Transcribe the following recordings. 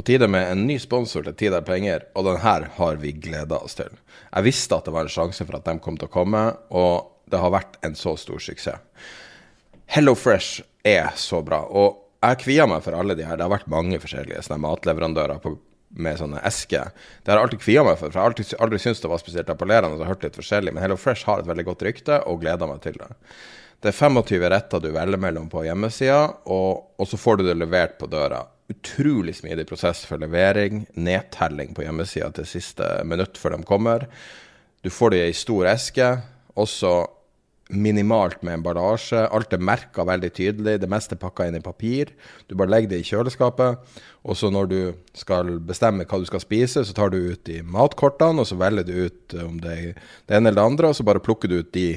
På tide med en ny sponsor til Tid er penger, og den her har vi gleda oss til. Jeg visste at det var en sjanse for at de kom til å komme, og det har vært en så stor suksess. Hello Fresh er så bra, og jeg kvier meg for alle de her. Det har vært mange forskjellige sånne matleverandører på, med sånne esker. Det har jeg alltid kvia meg for, for jeg har aldri, aldri syntes det var spesielt appellerende og hørt litt forskjellig, men Hello Fresh har et veldig godt rykte, og gleder meg til det. Det er 25 retter du velger mellom på hjemmesida, og, og så får du det levert på døra utrolig smidig prosess for levering, nedtelling på hjemmesida til siste minutt før de kommer. Du får det i ei stor eske, også minimalt med emballasje. Alt er merka veldig tydelig, det meste er pakka inn i papir. Du bare legger det i kjøleskapet, og så når du skal bestemme hva du skal spise, så tar du ut de matkortene, og så velger du ut om det er det ene eller det andre, og så bare plukker du ut de,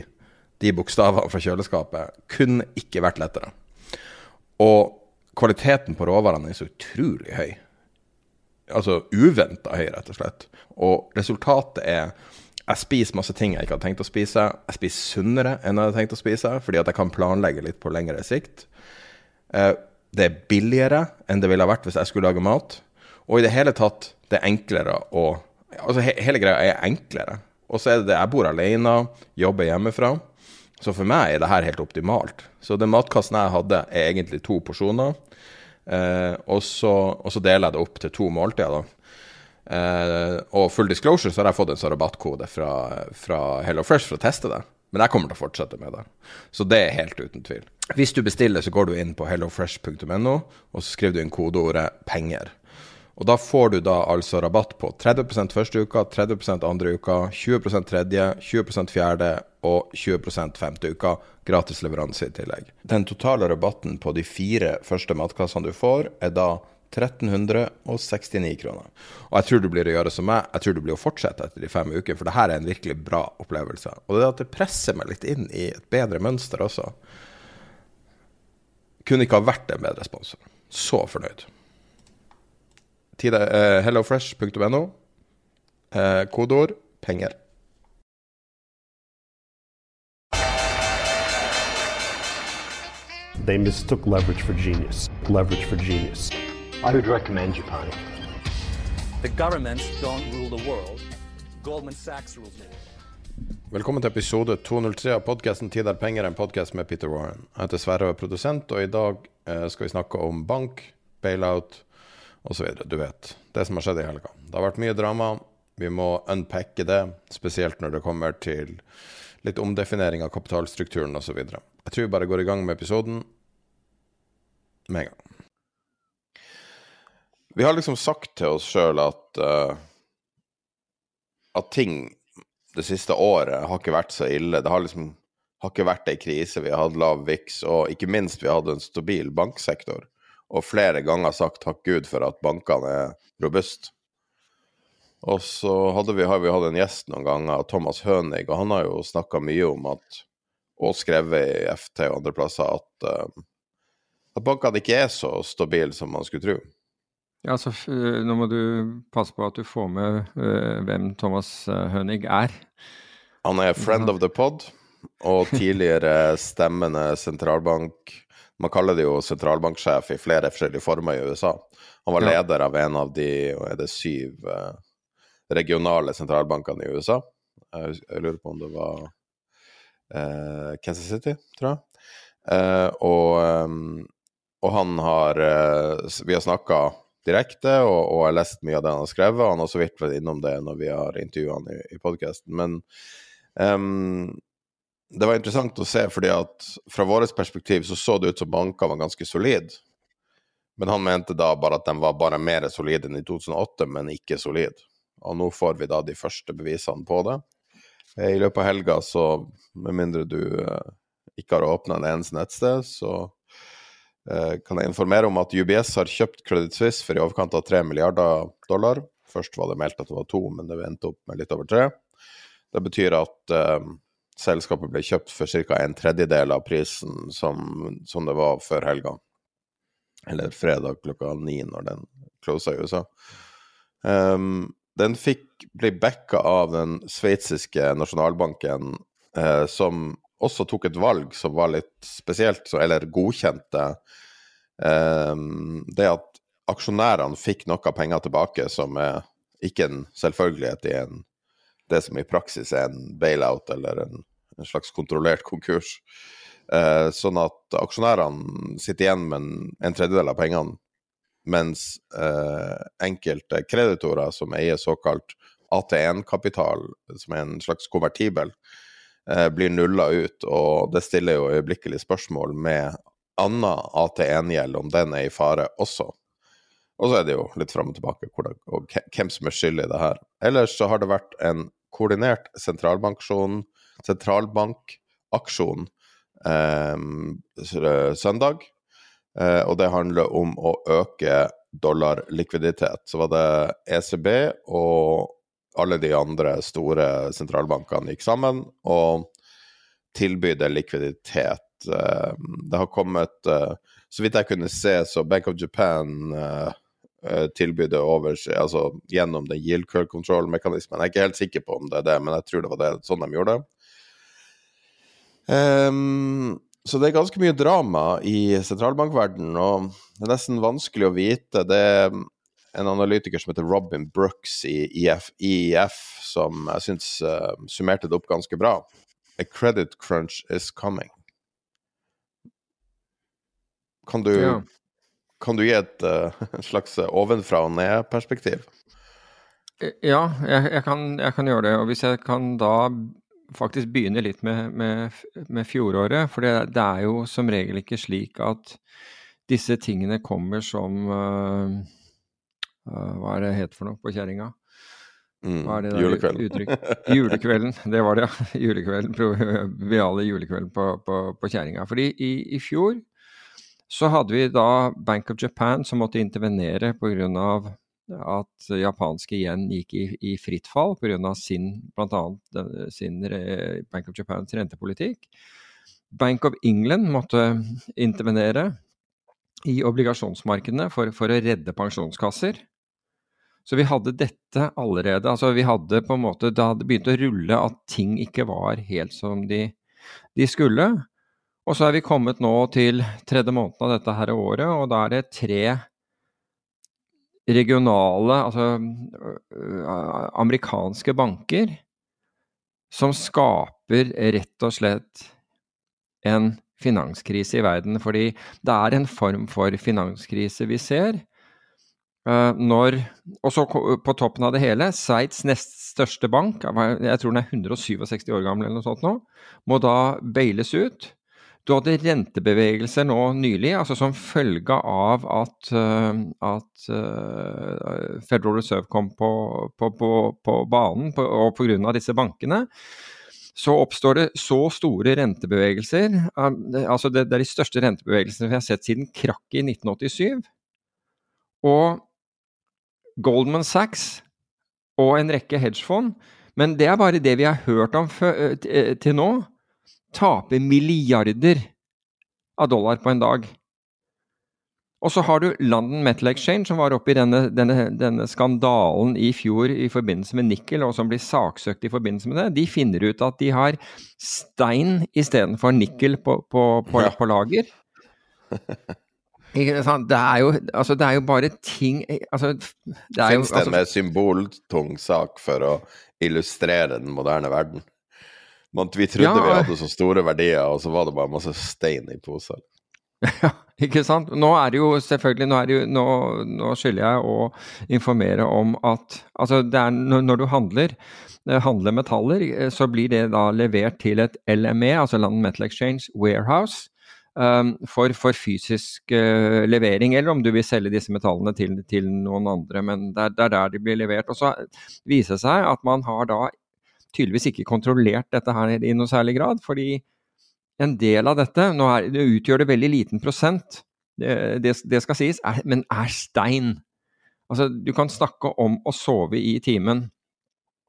de bokstavene fra kjøleskapet. Kunne ikke vært lettere. Og kvaliteten på råvarene er så utrolig høy. Altså uventa høy, rett og slett. Og resultatet er jeg spiser masse ting jeg ikke hadde tenkt å spise. Jeg spiser sunnere enn jeg hadde tenkt å spise, fordi at jeg kan planlegge litt på lengre sikt. Eh, det er billigere enn det ville ha vært hvis jeg skulle lage mat. Og i det hele tatt, det er enklere å Altså hele greia er enklere. Og så er det det jeg bor alene, jobber hjemmefra. Så for meg er det her helt optimalt. Så den matkassen jeg hadde, er egentlig to porsjoner. Eh, og, så, og, så, deler jeg det opp til to måltider. Eh, og full disclosure så har jeg fått en sånn rabattkode fra, fra Hello Fresh for å teste det. Men jeg kommer til å fortsette med det. Så det er helt uten tvil. Hvis du bestiller, så går du inn på hellofresh.no, og så skriver du inn kodeordet 'penger'. Og da får du da altså rabatt på 30% første uka, 30% andre uka, 20% tredje, 20% fjerde og 20% femte uka. Gratis leveranse i tillegg. Den totale rabatten på de fire første matkassene du får, er da 1369 kroner. Og jeg tror du blir å gjøre som meg, jeg tror du blir å fortsette etter de fem ukene, for det her er en virkelig bra opplevelse. Og det at det presser meg litt inn i et bedre mønster også. Kunne ikke ha vært en bedre sponsor. Så fornøyd hellofresh.no. Uh, kodeord penger. They mistook leverage for genius. Leverage for genius. I would recommend Japan. The governments don't rule the world. Goldman Sachs rules the world. Velkommen til episode 203 av podkasten 'Tid er penger', en podkast med Peter Warren. Jeg heter Sverre og er produsent, og i dag eh, skal vi snakke om bank, bailout, osv. Du vet. Det som har skjedd i helga. Det har vært mye drama. Vi må unpacke det, spesielt når det kommer til litt omdefinering av kapitalstrukturen osv. Jeg tror vi bare går i gang med episoden med en gang. Vi har liksom sagt til oss sjøl at uh, at ting det siste året har ikke vært så ille. Det har liksom har ikke vært ei krise. Vi har hatt lav VIX, og ikke minst vi hadde en stabil banksektor og flere ganger sagt takk Gud for at bankene er robuste. Og så vi, har vi hatt en gjest noen ganger, Thomas Hønig, og han har jo snakka mye om at, og skrevet i FT og andre plasser, at, uh, at bankene ikke er så stabile som man skulle tro. Ja, altså, Nå må du passe på at du får med uh, hvem Thomas Hønig er. Han er friend of the pod og tidligere stemmende sentralbank man kaller det jo sentralbanksjef i flere forskjellige former i USA. Han var leder av en av de er det syv uh, regionale sentralbankene i USA. Jeg, lurer på om det var uh, Kansas City, tror jeg. Uh, og, og, han har Vi har snakka direkte, og, og jeg har lest mye av det han har skrevet. Og han har så vidt vært innom det når vi har intervjua han i, i podkasten. Men um, det var interessant å se, fordi at fra vårt perspektiv så så det ut som banker var ganske solide. Men han mente da bare at de var bare mer solide enn i 2008, men ikke solide. Og nå får vi da de første bevisene på det. I løpet av helga, så med mindre du eh, ikke har åpna en eneste nettsted, så eh, kan jeg informere om at UBS har kjøpt Credit Suisse for i overkant av 3 milliarder dollar. Først var det meldt at det var to, men det endte opp med litt over tre. Det betyr at eh, selskapet ble kjøpt for ca. en tredjedel av prisen som, som, det var før helga. Eller fredag klokka ni, når den closa i USA. Um, den fikk bli backa av den sveitsiske nasjonalbanken, eh, som også tok et valg som var litt spesielt, så, eller godkjente eh, det at aksjonærene fikk noe penger tilbake, som er ikke en selvfølgelighet i en det som i praksis er en bailout eller en, en slags kontrollert konkurs. Eh, sånn at aksjonærene sitter igjen med en, en tredjedel av pengene, mens eh, enkelte kreditorer som eier såkalt AT1-kapital, som er en slags konvertibel, eh, blir nulla ut. Og det stiller jo øyeblikkelig spørsmål med annen AT1-gjeld, om den er i fare også. Og så er det jo litt fram og tilbake hvordan, og hvem som er skyld i det her. Ellers så har det vært en koordinert sentralbankaksjon, sentralbank eh, søndag. Eh, og det handler om å øke dollarlikviditet. Så var det ECB og alle de andre store sentralbankene gikk sammen og tilbydde likviditet. Eh, det har kommet eh, Så vidt jeg kunne se, så Bank of Japan Eh, tilbudet over altså gjennom den yield curve control-mekanismen. Jeg er ikke helt sikker på om det er det, men jeg tror det var det, sånn de gjorde det. Um, så det er ganske mye drama i sentralbankverdenen, og det er nesten vanskelig å vite. Det er en analytiker som heter Robin Brooks i IF, IIF, som jeg syns uh, summerte det opp ganske bra. A credit crunch is coming. Kan du ja. Kan du gi et uh, slags ovenfra og ned-perspektiv? Ja, jeg, jeg, kan, jeg, kan, gjøre det. Og hvis jeg kan da faktisk begynne litt med, med, med fjoråret. For det, det, er jo som regel ikke slik at disse tingene kommer som uh, uh, Hva er det het for noe på kjerringa? Mm, julekvelden. Julekvelden, det var det, ja. Julekvelden, Proviale julekvelden på, på, på kjerringa. Fordi i, i fjor så hadde vi da Bank of Japan som måtte intervenere pga. at japanske yen gikk i, i fritt fall pga. sin bl.a. sin Bank of Japans rentepolitikk. Bank of England måtte intervenere i obligasjonsmarkedene for, for å redde pensjonskasser. Så vi hadde dette allerede. altså vi hadde på en måte, Det hadde begynt å rulle at ting ikke var helt som de, de skulle. Og så er vi kommet nå til tredje måneden av dette her året, og da er det tre regionale, altså øh, amerikanske banker, som skaper rett og slett en finanskrise i verden. Fordi det er en form for finanskrise vi ser. Når, og så på toppen av det hele, Sveits nest største bank, jeg tror den er 167 år gammel eller noe sånt nå, må da bailes ut. Du hadde rentebevegelser nå nylig, altså som følge av at, uh, at uh, Federal Reserve kom på, på, på, på banen på, og pga. disse bankene. Så oppstår det så store rentebevegelser. Altså det, det, er de største rentebevegelsene vi har sett siden krakket i 1987. Og Goldman Sachs og en rekke hedgefond, men det er bare det vi har hørt om til nå taper milliarder av dollar på en dag. Og så har du London Metal Exchange, som var oppe i denne, denne, denne, skandalen i fjor i forbindelse med nikkel, og som blir saksøkt i forbindelse med det. De finner ut at de har stein istedenfor nikkel på, på, på, på lager. Det er, jo, altså, det er jo bare ting altså, det Fins det en altså, symboltung sak for å illustrere den moderne verden? Man, vi trodde ja, vi hadde så store verdier, og så var det bare masse stein i poser. Ja, ikke sant. Nå er det jo selvfølgelig Nå, jo, nå, nå skylder jeg å informere om at altså er, når du handler, eh, handler metaller, eh, så blir det da levert til et LME, altså London Metal Exchange Warehouse. um, for, for, fysisk uh, levering, eller om du vil selge disse metallene til, til noen andre. Men det er, der de blir levert. Og så viser det seg at man har da tydeligvis ikke kontrollert dette her i noe særlig grad. fordi en del av dette, nå er, det utgjør det veldig liten prosent, det, det, det skal sies, er, men er stein. Altså, du kan snakke om å sove i timen.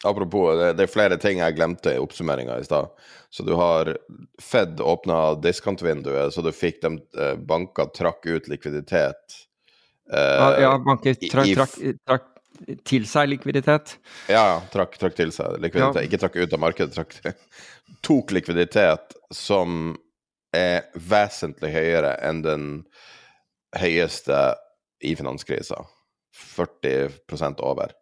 Apropos, det, det er flere ting jeg glemte i oppsummeringa i stad. Så du har Fed åpna diskantvinduet, så du fikk dem banka banker trakk ut likviditet. Eh, ja, banker trakk, trakk, trakk til seg likviditet. Ja, trakk, trakk til seg likviditet. Ja. Ikke trakk ut av markedet, trakk tok likviditet som er vesentlig høyere enn den høyeste i finanskrisa. 40% over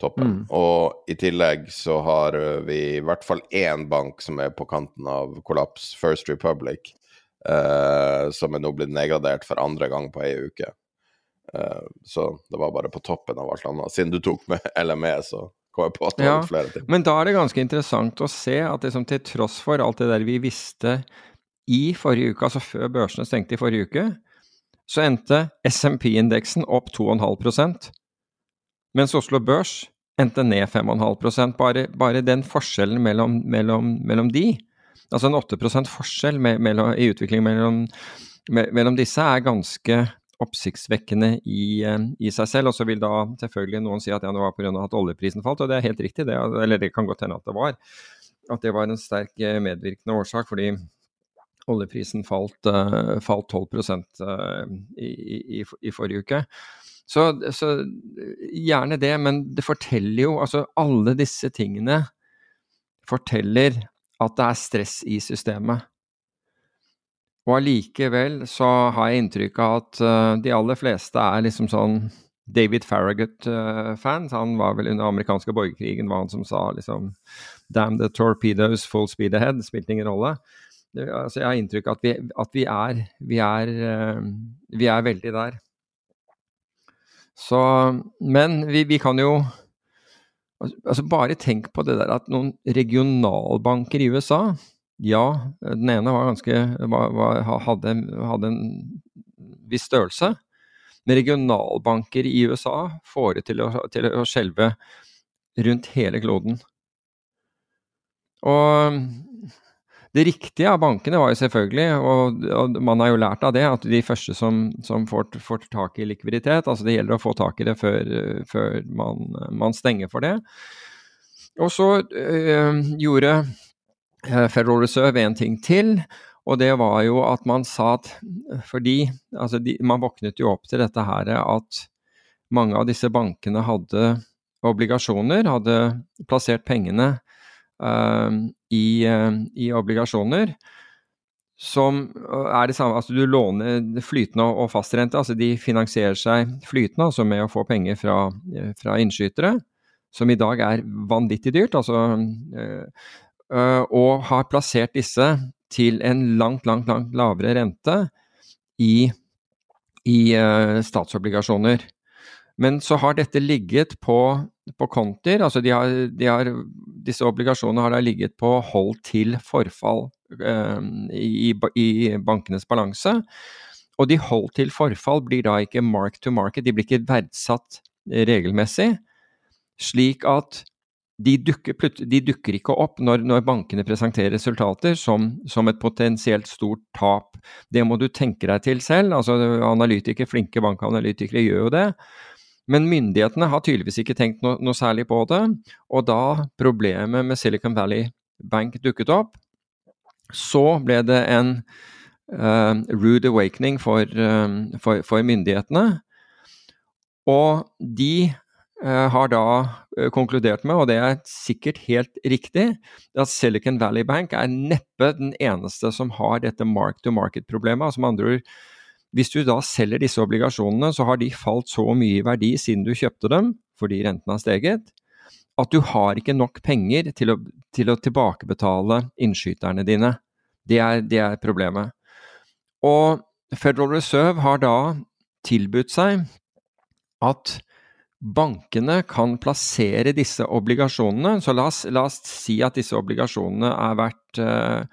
toppen. Mm. Og i tillegg så har vi i hvert fall én bank som er på kanten av kollaps, First Republic, eh, som er nå blitt nedgradert for andre gang på ei uke. Eh, så det var bare på toppen av alt annet. Siden du tok med LME, så kom jeg på at det ja, var flere ting. Men da er det ganske interessant å se at liksom, til tross for alt det der vi visste i forrige uke, altså før børsene stengte i forrige uke, så endte SMP-indeksen opp 2,5% mens Oslo Børs endte ned 5,5% bare, bare den forskjellen mellom, mellom, mellom de, altså en 8 forskjell mellom, i utvikling mellom, mellom disse, er ganske oppsiktsvekkende i, eh, i, seg selv. Og så vil da selvfølgelig noen si at ja, det var pga. at oljeprisen falt, og det er helt riktig. Det, eller det kan godt hende at det var. At det var en sterk eh, medvirkende årsak, fordi oljeprisen falt, uh, falt 12 uh, i, i, i, forrige uke. Så, så, gjerne det, men det forteller jo Altså, alle disse tingene forteller at det er stress i systemet. Og allikevel så har jeg inntrykk av at uh, de aller fleste er liksom sånn David Farragut-fans. Uh, han var vel under amerikanske borgerkrigen var han som sa liksom Damn the torpedoes, full speed ahead. Spilte ingen rolle. Det, altså, jeg har inntrykk av at vi, at vi er, vi er, uh, vi er veldig der. Så Men vi, vi kan jo Altså, bare tenk på det der at noen regionalbanker i USA ja, den ene var ganske, var, var, hadde, hadde, en viss størrelse. Men regionalbanker i USA får det til å, til å skjelve rundt hele kloden. Og det riktige av bankene var jo selvfølgelig, og, og, man har jo lært av det, at de første som, som får, får, tak i likviditet, altså det gjelder å få tak i det før, før man, man, stenger for det. Og så øh, gjorde Federal Reserve en ting til, og det var jo at man sa at fordi altså de, Man våknet jo opp til dette her at mange av disse bankene hadde obligasjoner, hadde plassert pengene uh, i, uh, i, obligasjoner som er det samme Altså du låner flytende og fastrente, altså de finansierer seg flytende, altså med å få penger fra, fra innskytere, som i dag er vanvittig dyrt. altså Eh, og har plassert disse til en langt, langt, langt lavere rente i, i uh, statsobligasjoner. Men så har dette ligget på, på konter, altså de har, de har, disse obligasjonene har da ligget på hold til forfall uh, i, i, bankenes balanse. Og de hold til forfall blir da ikke mark to market, de blir ikke verdsatt regelmessig. Slik at de dukker, de dukker, ikke opp når, når bankene presenterer resultater som, som, et potensielt stort tap. Det må du tenke deg til selv. altså analytikere, Flinke bankanalytikere gjør jo det. Men myndighetene har tydeligvis ikke tenkt no, noe særlig på det. Og da problemet med Silicon Valley Bank dukket opp, så ble det en uh, rude awakening for, uh, for, for myndighetene. Og de har da eh, konkludert med, og det er sikkert helt riktig, at Silicon Valley Bank er neppe den eneste som har dette mark to market-problemet. Altså med andre ord, hvis du da selger disse obligasjonene, så har de falt så mye i verdi siden du kjøpte dem, fordi renten har steget, at du har ikke nok penger til å, til å tilbakebetale innskyterne dine. Det er, det er problemet. Og Federal Reserve har da tilbudt seg at bankene kan plassere disse obligasjonene. Så la oss, la oss, si at disse obligasjonene er verdt, uh,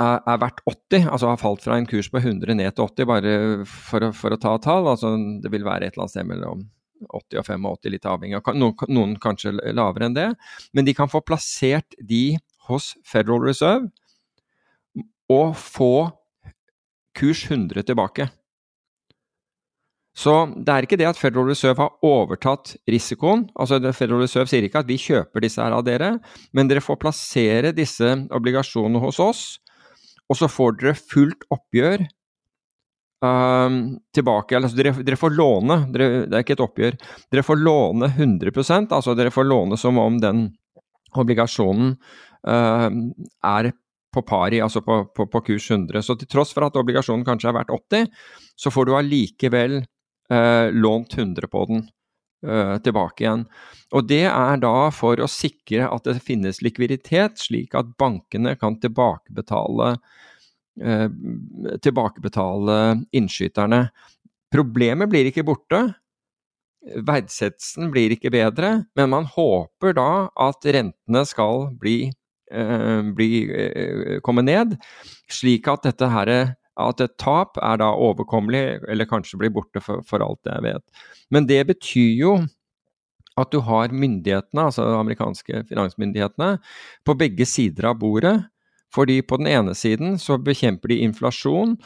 er, er verdt 80, altså har falt fra en kurs på 100 ned til 80, bare for, å- for å ta tall. Altså det vil være et eller annet sted mellom 80 og 85, litt avhengig av noen, noen kanskje lavere enn det. Men de kan få plassert de hos Federal Reserve og få kurs 100 tilbake. Så det er ikke det at Federal Reserve har overtatt risikoen. altså Federal Reserve sier ikke at vi kjøper disse her av dere, men dere får plassere disse obligasjonene hos oss, og så får dere fullt oppgjør um, tilbake. Altså dere, dere får låne, dere, det er ikke et oppgjør, dere får låne 100% altså dere får låne som om den obligasjonen uh, er på pari, altså på, på, på kurs 100. Så til tross for at obligasjonen kanskje er verdt 80, så får du allikevel lånt 100 på den eh, tilbake igjen. Og det er da for å sikre at det finnes likviditet, slik at bankene kan tilbakebetale, eh, tilbakebetale innskyterne. Problemet blir ikke borte. Verdsettelsen blir ikke bedre, men man håper da at rentene skal bli, eh, bli eh, komme ned, slik at dette her, at et tap er da overkommelig, eller kanskje blir borte for, for alt jeg vet. Men det betyr jo at du har myndighetene, altså de amerikanske finansmyndighetene, på begge sider av bordet. Fordi på den ene siden så bekjemper de inflasjon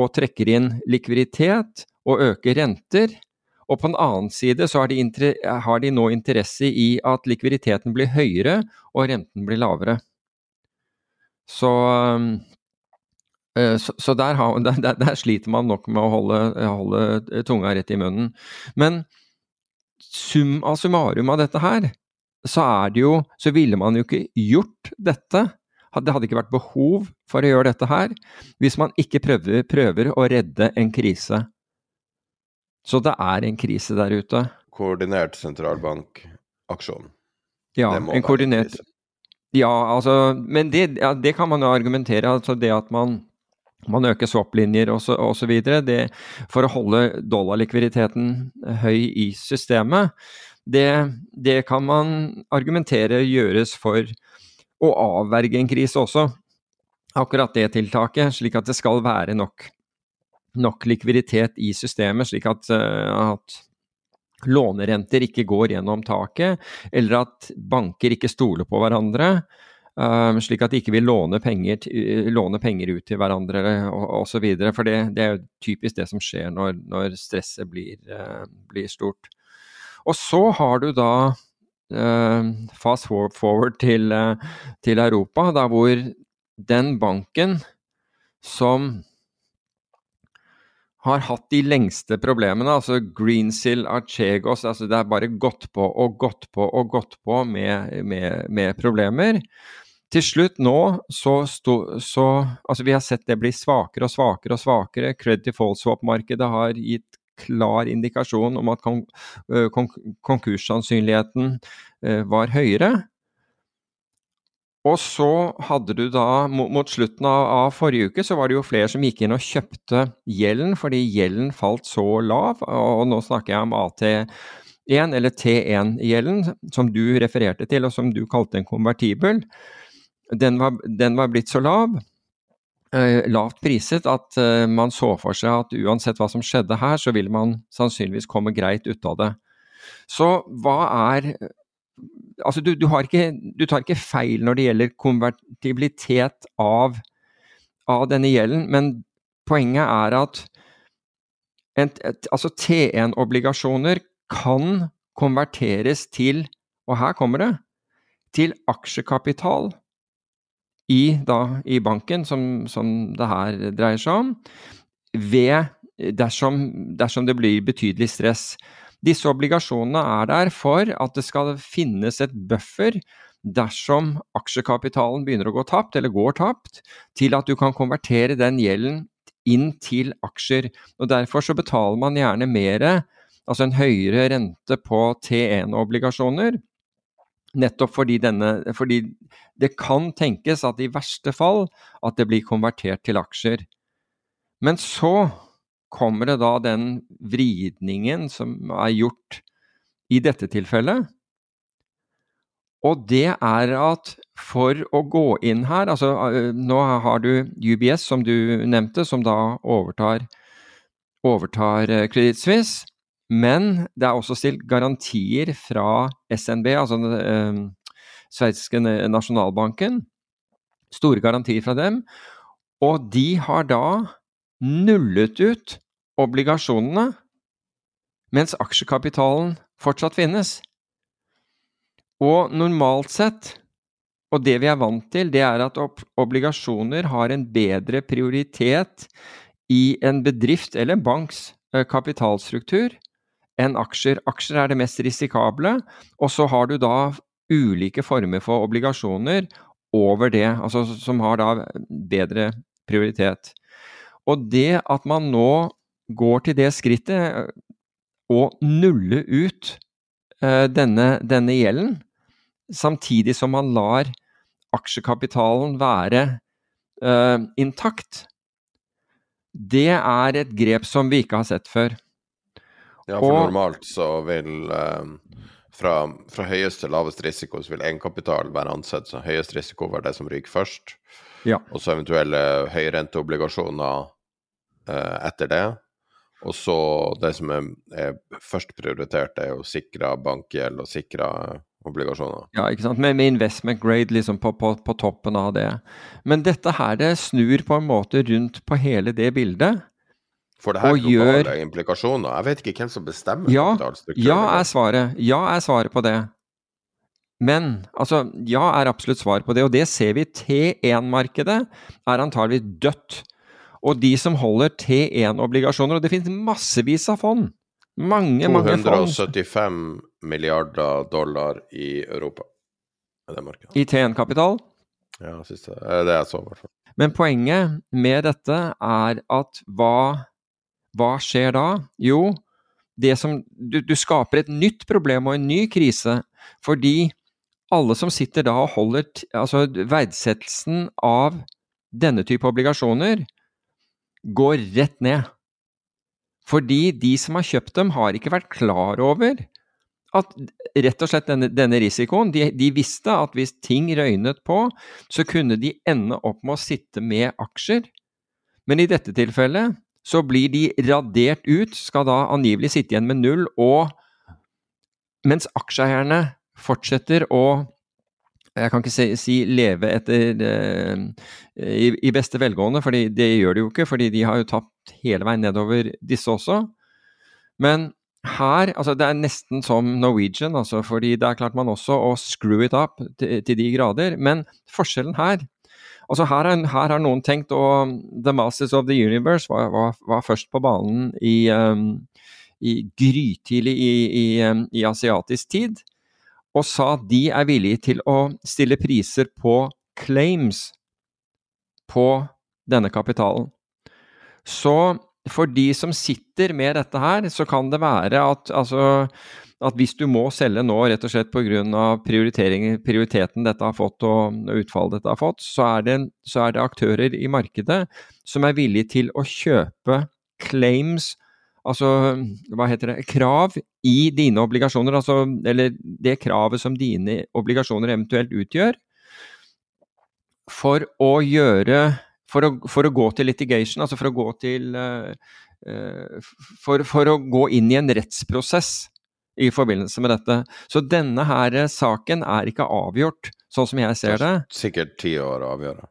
og trekker inn likviditet og øker renter. Og på den annen side så har de, har de nå interesse i at likviditeten blir høyere og renten blir lavere. Så, så, så der, har, der, der, sliter man nok med å holde, holde tunga rett i munnen. Men sum av summarum av dette her, så er det jo Så ville man jo ikke gjort dette. Det hadde ikke vært behov for å gjøre dette her hvis man ikke prøver, prøver å redde en krise. Så det er en krise der ute. Koordinert sentralbankaksjon. Ja, en koordinert Ja, altså Men det, ja, det kan man jo argumentere. Altså det at man man øker swap-linjer osv. For å holde dollarlikviditeten høy i systemet, det, det, kan man argumentere gjøres for å avverge en krise også. Akkurat det tiltaket, slik at det skal være nok, nok likviditet i systemet, slik at, at lånerenter ikke går gjennom taket, eller at banker ikke stoler på hverandre. Um, slik at de ikke vil låne penger, låne penger ut til hverandre osv. For det, det, er jo typisk det som skjer når, når stresset blir, uh, blir, stort. Og så har du da uh, fast forward til, uh, til, Europa, da hvor den banken som har hatt de lengste problemene, altså Greensill Archegos altså Det er bare gått på og gått på og gått på med, med, med problemer. Til slutt nå så, sto, så Altså, vi har sett det bli svakere og svakere og svakere. Credit default swap-markedet har gitt klar indikasjon om at kon konkurssannsynligheten uh, var høyere. Og så hadde du da, mot slutten av, av, forrige uke, så var det jo flere som gikk inn og kjøpte gjelden, fordi gjelden falt så lav. Og nå snakker jeg om AT1 eller T1-gjelden, som du refererte til, og som du kalte en konvertibel den var, den var blitt så lav, eh, lavt priset, at eh, man så for seg at uansett hva som skjedde her, så ville man sannsynligvis komme greit ut av det. Så hva er Altså, du, du, ikke, du tar ikke feil når det gjelder konvertibilitet av, av denne gjelden, men poenget er at en, et, altså T1-obligasjoner kan konverteres til, og her kommer det, til aksjekapital i, da, i banken, som, som, det her dreier seg om, ved, dersom, dersom det blir betydelig stress. Disse obligasjonene er der for at det skal finnes et buffer dersom aksjekapitalen begynner å gå tapt, eller går tapt, til at du kan konvertere den gjelden inn til aksjer. Og Derfor så betaler man gjerne mer, altså en høyere rente på T1-obligasjoner, Nettopp fordi, denne, fordi det kan tenkes at i verste fall at det blir konvertert til aksjer. Men så kommer det da den vridningen som er gjort i dette tilfellet. Og det er at for å gå inn her altså Nå har du UBS, som du nevnte, som da overtar, overtar eh, Credit Suisse. Men det er også stilt garantier fra SNB, altså den eh, sveitsiske nasjonalbanken. Store garantier fra dem. Og de har da nullet ut obligasjonene, mens aksjekapitalen fortsatt finnes. Og normalt sett og det vi er vant til, det er at obligasjoner har en bedre prioritet i en bedrift eller en banks eh, kapitalstruktur enn aksjer. Aksjer er det mest risikable, og så har du da ulike former for obligasjoner over det, altså som har da bedre prioritet. Og det at man nå går til det skrittet eh, å nulle ut uh, denne, denne gjelden, samtidig som man lar aksjekapitalen være uh, intakt, det er et grep som vi ikke har sett før. Ja, for og, normalt så vil uh, fra, fra, høyest til lavest risiko så vil egenkapital være ansett som høyest risiko være det som ryker først. Ja. Og så eventuelle høyrenteobligasjoner eh, etter det. Og så det som er, er først prioritert, er jo sikra bankgjeld og sikra obligasjoner. Ja, ikke sant. Med, med investment grade liksom på, på, på, toppen av det. Men dette her det snur på en måte rundt på hele det bildet. For det her globale gjør... implikasjoner? Jeg vet ikke hvem som bestemmer ja, Ja er svaret. Ja er svaret på det. Men altså, ja er absolutt svaret på det, og det ser vi. T1-markedet er antagelig dødt. Og de som holder T1-obligasjoner, og det finnes massevis av fond mange, mange fond. 275 milliarder dollar i Europa. I T1-kapital? Ja, siste, det jeg så, i hvert fall. Men poenget med dette er at hva, hva skjer da? Jo, som, du, du, skaper et nytt problem og en ny krise, fordi alle som sitter da og holder Altså, verdsettelsen av denne type obligasjoner går rett ned. Fordi de som har kjøpt dem, har ikke vært klar over at rett og slett denne, denne risikoen de, de, visste at hvis ting røynet på, så kunne de ende opp med å sitte med aksjer. Men i dette tilfellet så blir de radert ut, skal da angivelig sitte igjen med null, og mens aksjeeierne fortsetter å jeg kan ikke si, si leve etter eh, i, i, beste velgående, for det gjør de jo ikke, fordi de har jo tapt hele veien nedover disse også. Men her altså Det er nesten som Norwegian, altså, fordi der klarte man også å screw it up til, til de grader. Men forskjellen her altså her, er, her har noen tenkt, og The Masters of the Universe var, var, var først på banen i, um, i grytidlig i, i, um, i asiatisk tid og sa at de er villige til å stille priser på claims på denne kapitalen. Så for de som sitter med dette her, så kan det være at, altså, at hvis du må selge nå rett og slett pga. prioriteten dette har fått og utfallet dette har fått, så er, det, så er det aktører i markedet som er villige til å kjøpe claims altså, hva heter det, krav i dine obligasjoner, altså, eller det kravet som dine obligasjoner eventuelt utgjør, for å gjøre for å, for å gå til litigation, altså for å gå til uh, uh, for, for, å gå inn i en rettsprosess i forbindelse med dette. Så denne her saken er ikke avgjort, sånn som jeg ser det. Sikkert ti år å avgjøre.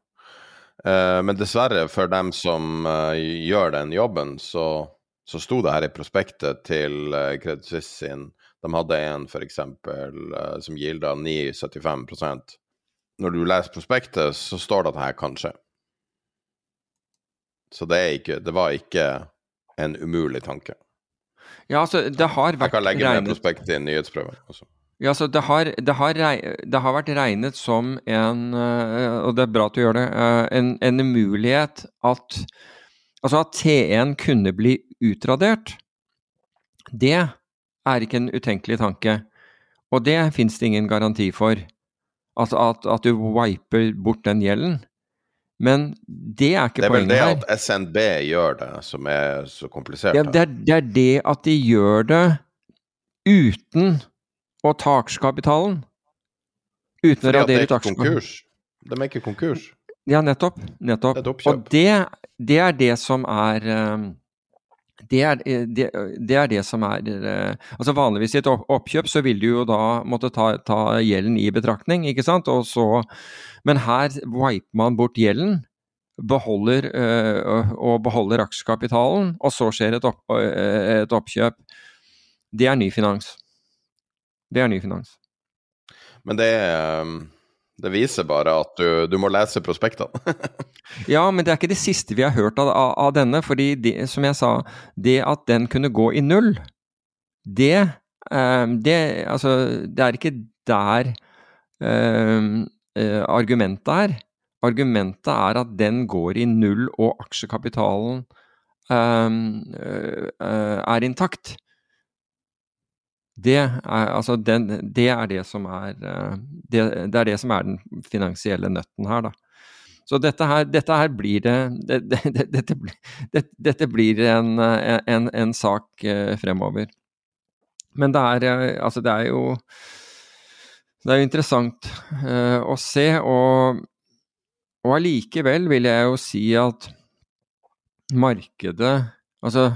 Uh, men dessverre, for dem som gjør den jobben, så så sto det her i prospektet til uh, Credit Suisse sin De hadde en f.eks. Uh, som gilda 9,75% Når du leser prospektet, så står det at det her kan skje. Så det, ikke, det var ikke en umulig tanke. Ja, altså, det har vært Jeg kan legge regnet... prospekt prospektet i en nyhetsprøve. Også. Ja, altså, det har, det, har, det har, vært regnet som en, uh, og det er bra at du gjør det, uh, en, en mulighet at Altså at T1 kunne bli utradert, det er ikke en utenkelig tanke. Og det fins det ingen garanti for. Altså at, at, du wiper bort den gjelden. Men det er ikke poenget her. Det er vel det at SNB gjør det som er så komplisert. Ja, det, er, det er det at de gjør det uten å ta aksjekapitalen. uten Fordi å radere er ut aksjekapitalen. De er ikke konkurs. Ja, nettopp. nettopp. Oppkjøp. Og det, det er det som er eh, det er det, det er det som er eh, altså Vanligvis i et oppkjøp så vil du jo da måtte ta, ta gjelden i betraktning, ikke sant. Så, men her wiper man bort gjelden, beholder, eh, og beholder aksjekapitalen, og så skjer et, opp, eh, et oppkjøp. Det er ny finans. Det er ny finans. Men det, er, det viser bare at du, du må lese prospektene. Ja, men det er ikke det siste vi har hørt av, av, av denne. fordi det, som jeg sa, det at den kunne gå i null, det, um, det Altså, det er ikke der um, uh, argumentet er. Argumentet er at den går i null og aksjekapitalen um, uh, uh, er intakt. Det er, altså den, det er det som er eh, det, det er det som er den finansielle nøtten her, da. Så dette her, dette her blir det, det, det, det dette, det, Dette blir en, en, en sak eh, fremover. Men det er eh, Altså, det er jo Det er jo interessant å se, og, og allikevel vil jeg jo si at markedet Altså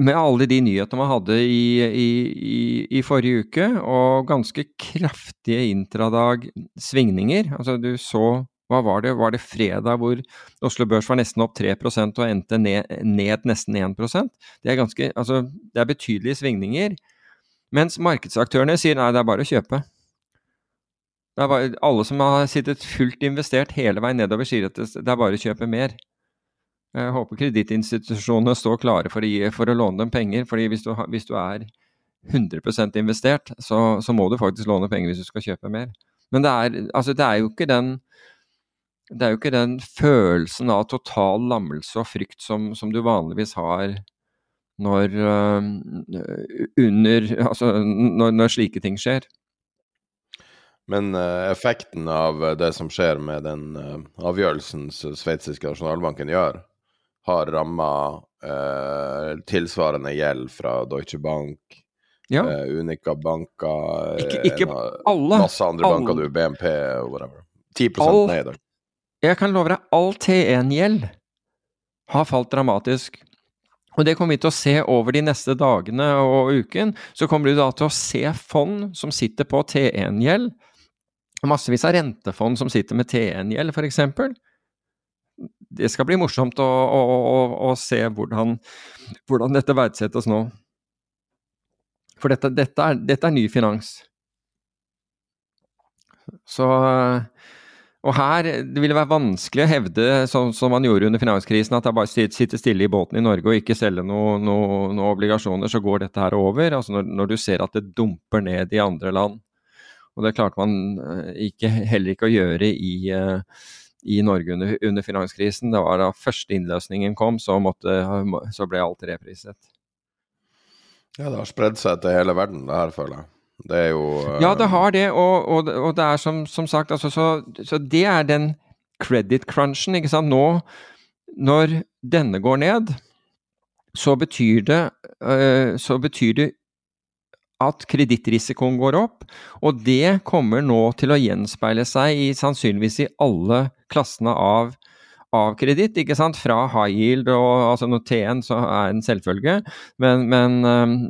med alle de nyhetene man hadde i, i, i, forrige uke, og ganske kraftige intradag svingninger. Altså du så Hva var det? Var det fredag hvor Oslo Børs var nesten opp 3% og endte ned, ned nesten 1% Det er ganske Altså, det er betydelige svingninger. Mens markedsaktørene sier nei, det er bare å kjøpe. Det er bare, alle som har sittet fullt investert hele veien nedover, sier at det er bare å kjøpe mer. Jeg håper kredittinstitusjonene står klare for å, gi, for å låne dem penger. fordi hvis du, hvis du er 100 investert, så, så må du faktisk låne penger hvis du skal kjøpe mer. Men det er, altså, det er jo ikke den det er jo ikke den følelsen av total lammelse og frykt som, som du vanligvis har når, øh, under, altså, når, når slike ting skjer. Men eh, effekten av eh, det som skjer med den eh, avgjørelsen sveitsiske nasjonalbanken gjør, har ramma eh, tilsvarende gjeld fra Deutsche Bank, Ja, eh, Unica banker eh, Ikke- ikke en alle. Masse andre Alle. banker, du, BNP og whatever. 10 All- ned i dag. jeg kan love deg, all T1-gjeld har falt dramatisk. Og det kommer vi til å se over de neste dagene og uken. Så kommer du da til å se fond som sitter på T1-gjeld. Massevis av rentefond som sitter med T1-gjeld, f.eks. Det skal bli morsomt å, å, å, å se hvordan, hvordan dette verdsettes nå. For dette, dette, er, dette er ny finans. Så Og her det vil det være vanskelig å hevde, sånn som man gjorde under finanskrisen, at det bare sitter sitte stille i båten i Norge og ikke selge noen noe, noe obligasjoner, så går dette her over. Altså når, når du ser at det dumper ned i andre land. Og det klarte man eh, ikke, heller ikke å gjøre i, eh, i Norge under, under finanskrisen. Det var da første innløsningen kom, så, måtte, så ble alt repriset. Ja, det har spredd seg til hele verden, det her, føler jeg. Det er jo uh... Ja, det har det, og, og, og det er som, som sagt altså, så, så det er den credit crunchen, ikke sant. Nå, når denne går ned, så betyr det, uh, så betyr det at kredittrisikoen går opp, og det kommer nå til å gjenspeile seg i sannsynligvis i alle klassene av, av kreditt, ikke sant? Fra high yield og altså når T1 så er en selvfølge, men, men,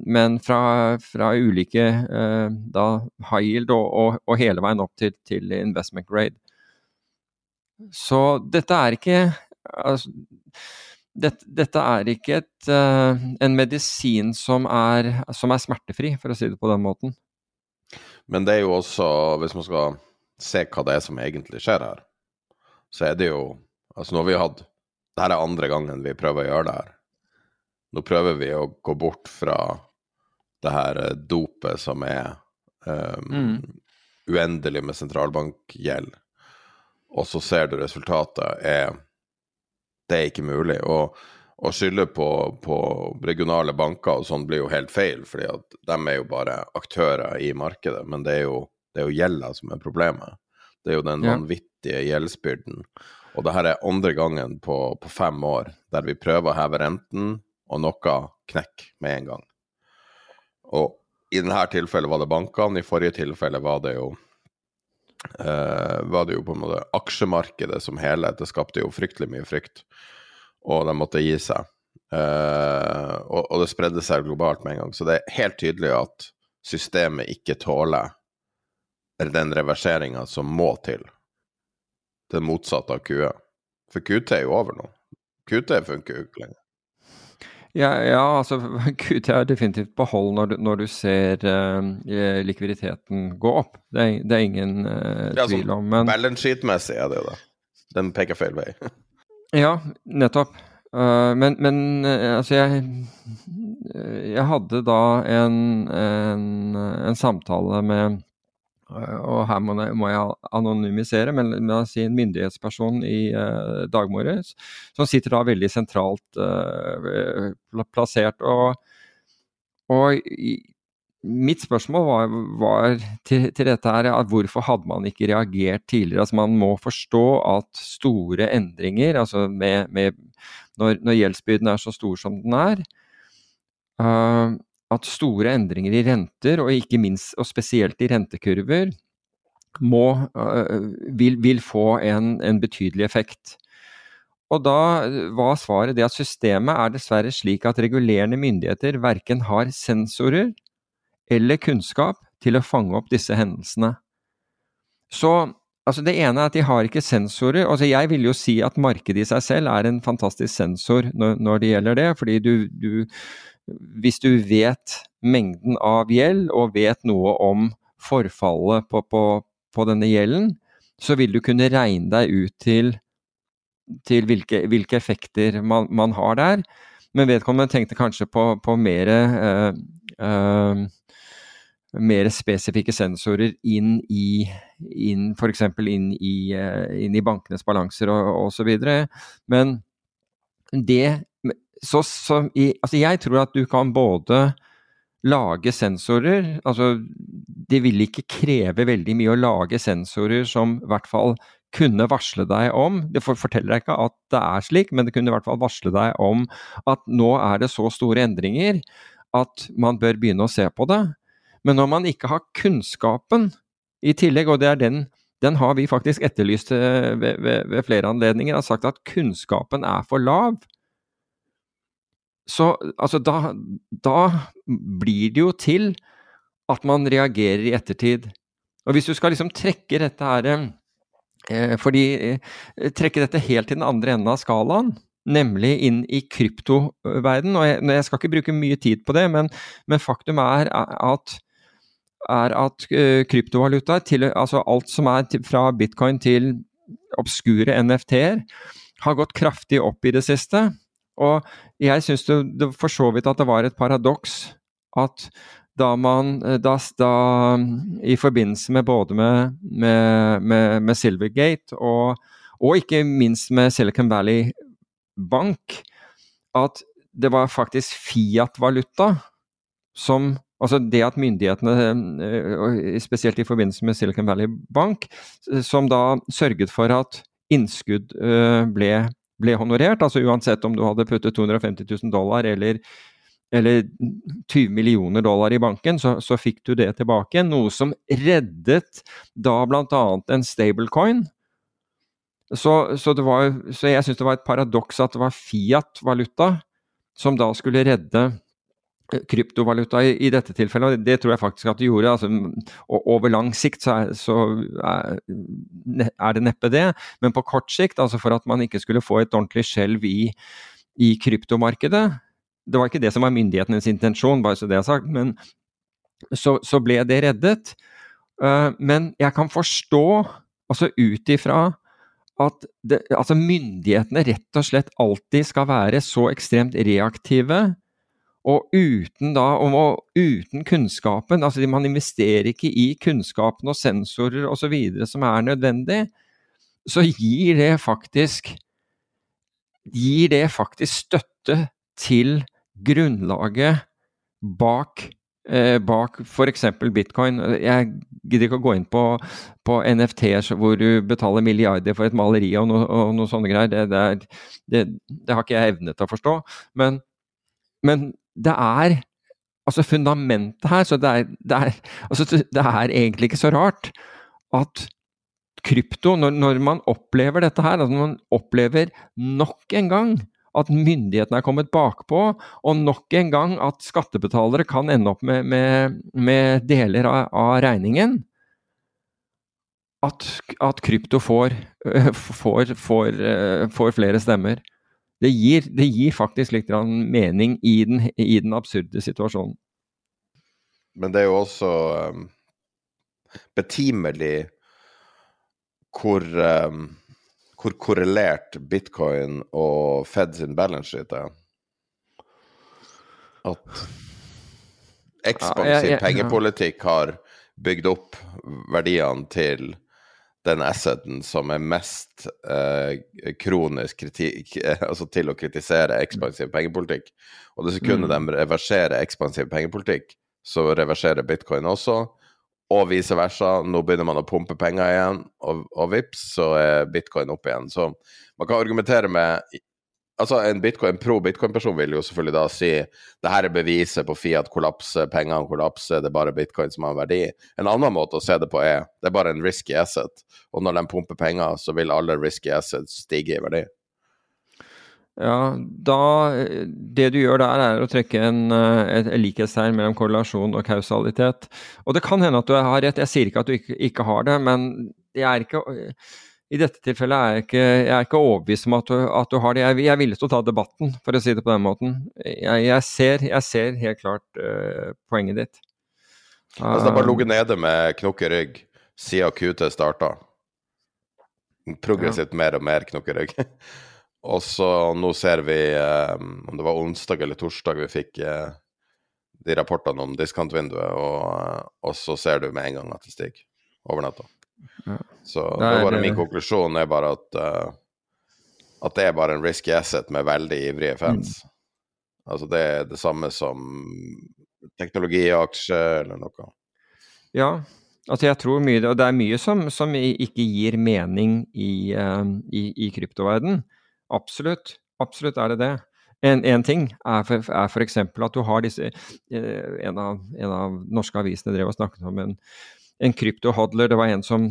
men fra, fra ulike øh, da high yield og, og, og hele veien opp til, til investment grade. Så dette er ikke altså, dette, dette er ikke et, øh, en medisin som er, som er smertefri, for å si det på den måten. Men det er jo også, hvis man skal se hva det er som egentlig skjer her, så er det jo Altså, nå har vi hatt Det her er andre gangen vi prøver å gjøre det her. Nå prøver vi å gå bort fra det her eh, dopet som er um, uendelig med sentralbankgjeld, og så ser du resultatet er Det er ikke mulig. Og å skylde på, på regionale banker og sånn blir jo helt feil, fordi at de er jo bare aktører i markedet. Men det er jo, det er jo gjelda som er problemet. Det er jo den vanvittige gjeldsbyrden. Og det her er andre gangen på, på fem år der vi prøver å heve renten, og noe knekker med en gang. Og I dette tilfellet var det bankene, i forrige tilfelle var det jo uh, var det jo på en måte aksjemarkedet som helhet. Det skapte jo fryktelig mye frykt, og de måtte gi seg. Uh, og, og, det spredde seg globalt med en gang. Så det er helt tydelig at systemet ikke tåler den reverseringa som må til. Det motsatte av QE. For QT er jo over nå. QT funker jo ikke lenger. Ja, ja, altså QT er definitivt på hold når når du ser uh, likviditeten gå opp. Det er, det er ingen uh, ja, tvil om. Men balance sheet-messig er det jo det. Den peker feil vei. ja, nettopp. Uh, men, men altså jeg Jeg hadde da en, en, en samtale med og her må jeg, må jeg anonymisere, men la oss si en myndighetsperson i uh, dagmorges, som sitter da veldig sentralt uh, plassert. Og, og mitt spørsmål var, var til, til, dette her at hvorfor hadde man ikke reagert tidligere? Altså Man må forstå at store endringer, altså med, med når, når gjeldsbyrden er så stor som den er, uh, at store endringer i renter, og ikke minst og spesielt i rentekurver, må, øh, vil, vil, få en, en, betydelig effekt. Og da var svaret det at systemet er dessverre slik at regulerende myndigheter verken har sensorer eller kunnskap til å fange opp disse hendelsene. Så altså det ene er at de har ikke sensorer. altså Jeg vil jo si at markedet i seg selv er en fantastisk sensor når, når det gjelder det. fordi du, du hvis du vet mengden av gjeld og vet noe om forfallet på, på, på denne gjelden, så vil du kunne regne deg ut til, til hvilke, hvilke, effekter man, man, har der. Men vedkommende tenkte kanskje på, på mer, uh, uh, mer spesifikke sensorer inn i inn, F.eks. Inn, i, uh, inn i bankenes balanser og osv. Men det så, så i, altså jeg tror at du kan både lage sensorer altså Det vil ikke kreve veldig mye å lage sensorer som i hvert fall kunne varsle deg om Det forteller deg ikke at det er slik, men det kunne i hvert fall varsle deg om at nå er det så store endringer at man bør begynne å se på det. Men når man ikke har kunnskapen i tillegg, og det er den, den har vi faktisk etterlyst eh, ved, ved, ved flere anledninger, har sagt at kunnskapen er for lav så altså, da, da blir det jo til at man reagerer i ettertid. Og hvis du skal liksom trekke dette her eh, fordi eh, Trekke dette helt til den andre enden av skalaen, nemlig inn i kryptoverden, og jeg, jeg, skal ikke bruke mye tid på det, men, men faktum er at, er at uh, kryptovalutaer, til, altså alt som er til, fra bitcoin til obskure NFT-er, har gått kraftig opp i det siste. Og jeg syns for så vidt at det var et paradoks at da man da, da, I forbindelse med både med, med, med, med Silvergate og, og, ikke minst med Silicon Valley Bank, at det var faktisk Fiat-valuta som Altså det at myndighetene, eh, spesielt i forbindelse med Silicon Valley Bank, som da sørget for at innskudd eh, ble ble honorert. Altså uansett om du hadde puttet 250 000 dollar eller, eller 20 millioner dollar i banken, så, så, fikk du det tilbake. Noe som reddet da bl.a. en stablecoin. Så, så, var, så jeg syns det var et paradoks at det var Fiat-valuta som da skulle redde kryptovaluta i, i, dette tilfellet, og det tror jeg faktisk at det gjorde. Altså, og over lang sikt så er, så er, det neppe det, men på kort sikt, altså for at man ikke skulle få et ordentlig skjelv i, i kryptomarkedet Det var ikke det som var myndighetenes intensjon, bare så det er sagt, men så, så ble det reddet. Uh, men jeg kan forstå, altså ut ifra at det, altså myndighetene rett og slett alltid skal være så ekstremt reaktive og uten, da, og uten kunnskapen, altså man investerer ikke i kunnskapen og sensorer osv. som er nødvendig, så gir det faktisk gir det faktisk støtte til grunnlaget bak, eh, bak f.eks. bitcoin. Jeg gidder ikke å gå inn på, på NFT-er hvor du betaler milliarder for et maleri og noe sånne greier. Det, det, det, det, har ikke jeg evne til å forstå. Men, men det er altså fundamentet her. Så det er, det, er, altså det er, egentlig ikke så rart at krypto, når, når man opplever dette her, når man opplever nok en gang at myndighetene er kommet bakpå, og nok en gang at skattebetalere kan ende opp med, med, med deler av, av regningen. At, at, krypto får, får, får, får flere stemmer. Det gir, det gir faktisk litt mening i den, i den, absurde situasjonen. Men det er jo også um, betimelig hvor um hvor korrelert bitcoin og Fed sin balance sheet er. At ekspansiv pengepolitikk har bygd opp verdiene til den asseten som er mest eh, kronisk kritikk, altså til å kritisere ekspansiv pengepolitikk. Og det sekundet mm. de reverserer ekspansiv pengepolitikk, så reverserer bitcoin også og vice versa. Nå begynner man å pumpe penger igjen, og, og vips, så er bitcoin opp igjen. Så man kan argumentere med Altså, En, bitcoin, en pro bitcoin-person vil jo selvfølgelig da si det her er beviset på Fiat kollapser, pengene kollapser, det er bare bitcoin som har verdi. En annen måte å se det på er det er bare en risky asset, og når de pumper penger, så vil alle risky assets stige i verdi. Ja, da Det du gjør der, er å trekke en, eh, et likhetstegn mellom korrelasjon og kausalitet. Og det kan hende at du har rett, jeg sier ikke at du ikke, ikke har det, men jeg er ikke i dette tilfellet er jeg ikke, jeg er ikke overbevist om at du, at du, har det. Jeg, jeg er villig til å ta debatten, for å si det på den måten. Jeg, jeg, ser, ser, helt klart uh, poenget ditt. Altså, det har bare ligget nede med knokk i rygg siden QT starta. Progressivt ja. mer og mer knokk i rygg. Og så nå ser vi, um, om det var onsdag eller torsdag vi fikk uh, de rapportene om diskantvinduet, og, og, så ser du med en gang at det stiger over natta. Ja. Så det var det min konklusjon er bare at uh, at det er bare en risky asset med veldig ivrige fans. Mm. Altså det er det samme som teknologiaksje eller noe. Ja, altså jeg tror mye Og det er mye som, som ikke gir mening i, uh, i, i kryptoverden. Absolutt. Absolutt er det det. En, en ting er, for, er at du har disse eh, en av, en av norske avisene drev og snakket om en, en kryptohodler. Det var en som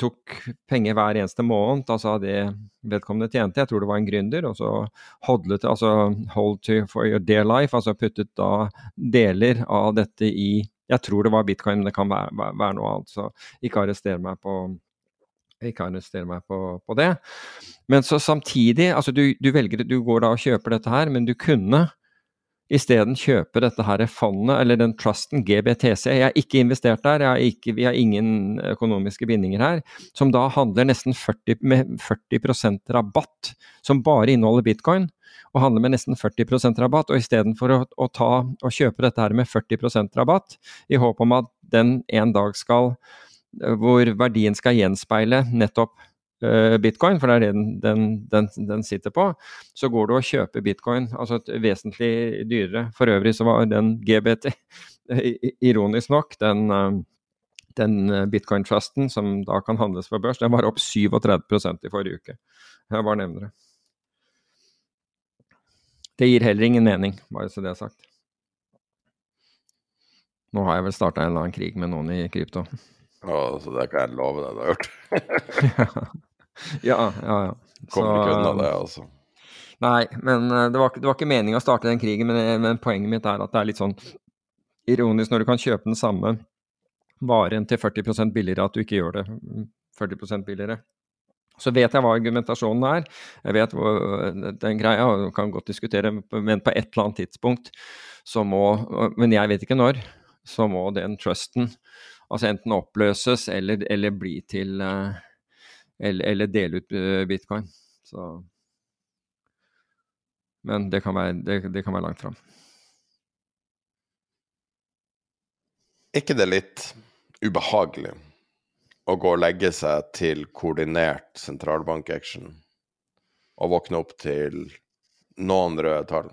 tok penger hver eneste måned, altså det vedkommende tjente. Jeg tror det var en gründer. Og så hodlet, altså hold to for your dear life, altså puttet da deler av dette i Jeg tror det var bitcoin, men det kan være, være noe annet. Så ikke arrester meg på ikke arrestere meg på, på, det. Men så samtidig, altså du, du, velger, du går da og kjøper dette her, men du kunne isteden kjøpe dette her fondet, eller den trusten, GBTC. Jeg har ikke investert der, har ikke, vi har ingen økonomiske bindinger her. Som da handler nesten 40, med 40% rabatt, som bare inneholder bitcoin. Og handler med nesten 40% rabatt. Og istedenfor å, å, ta, å kjøpe dette her med 40% rabatt, i håp om at den en dag skal hvor verdien skal gjenspeile nettopp bitcoin, for det er det den, den, den, den, sitter på, så går du og kjøper bitcoin, altså et vesentlig dyrere. For øvrig så var den GBT, ironisk nok, den, uh, den bitcoin-trusten som da kan handles på børs, den var opp 37% i forrige uke. Jeg bare nevner det. Det gir heller ingen mening, bare så det er sagt. Nå har jeg vel starta en eller annen krig med noen i krypto. Å, så det kan jeg love deg du har hørt. ja, ja, ja. Kommer ikke unna det, altså. Nei, men eh, det var, det var ikke meningen å starte den krigen, men, eh, men, poenget mitt er at det er litt sånn ironisk når du kan kjøpe den samme varen til 40% billigere, at du ikke gjør det 40% billigere. Så vet jeg hva argumentasjonen er, jeg vet hvor, eh, den greia, og kan godt diskutere, men på et eller annet tidspunkt så må Men jeg vet ikke når, så må den trusten Altså enten oppløses eller, eller bli til eh, eller, eller, dele ut eh, bitcoin. Så Men det kan være, det, det kan være langt fram. Er ikke det litt ubehagelig å gå og legge seg til koordinert sentralbankaction og våkne opp til noen røde tall?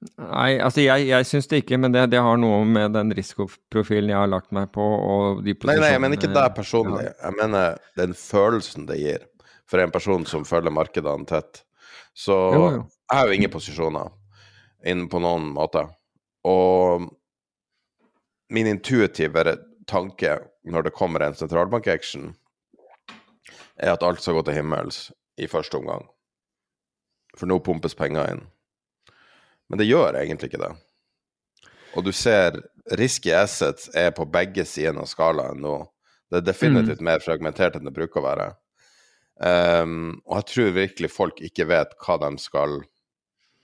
Nei, altså jeg, jeg syns det ikke, men det, det, har noe med den risikoprofilen jeg har lagt meg på og de Nei, nei, jeg mener ikke deg personlig. Ja. Jeg mener den følelsen det gir for en person som følger markedene tett. Så jo, jo. jeg har jo ingen posisjoner. inn på noen måte. Og min intuitive tanke når det kommer en sentralbankaction, er at alt skal gå til himmels i første omgang. For nå pumpes penger inn. Men det gjør egentlig ikke det. Og du ser risky assets er på begge sider av skalaen nå. Det er definitivt mm. mer fragmentert enn det bruker å være. Um, og jeg tror virkelig folk ikke vet hva de skal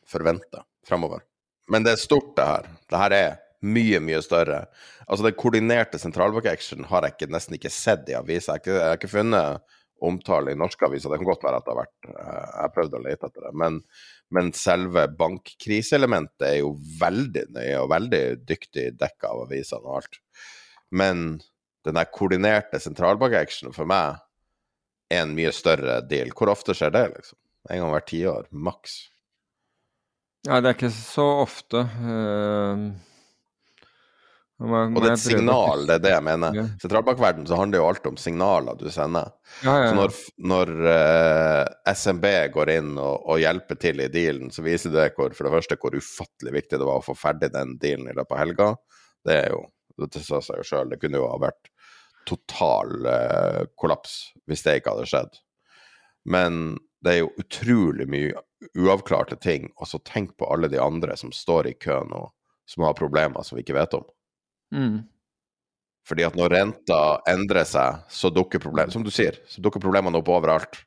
forvente fremover. Men det er stort, det her. Det her er mye, mye større. Altså, den koordinerte sentralbank-action har jeg ikke, nesten ikke sett i aviser. Jeg, jeg, har ikke funnet omtale i norske aviser. Det kan godt være at det har vært eh, Jeg har prøvd å lete etter det. Men, men selve bankkriseelementet er jo veldig nøye og veldig dyktig dekka av avisene og alt. Men den der koordinerte sentralbank-actionen for meg er en mye større deal. Hvor ofte skjer det, liksom? En gang hvert tiår, maks. Nei, det er ikke så ofte. Uh, må, og det er et signal, det er det jeg mener. Ja. Sentralbankverden så handler jo alt om signaler du sender. Ja, ja, så når, når uh, eh, SMB går inn og, og, hjelper til i dealen, så viser det hvor, for det første hvor ufattelig viktig det var å få ferdig den dealen i løpet av helga. Det er jo, det sa seg jo sjøl, det kunne jo ha vært total uh, kollaps hvis det ikke hadde skjedd. Men det er jo utrolig mye uavklarte ting, og så tenk på alle de andre som står i kø nå, som har problemer som vi ikke vet om. Mm. Fordi at når renta endrer seg, så dukker problemene som du sier, så dukker problemene opp overalt.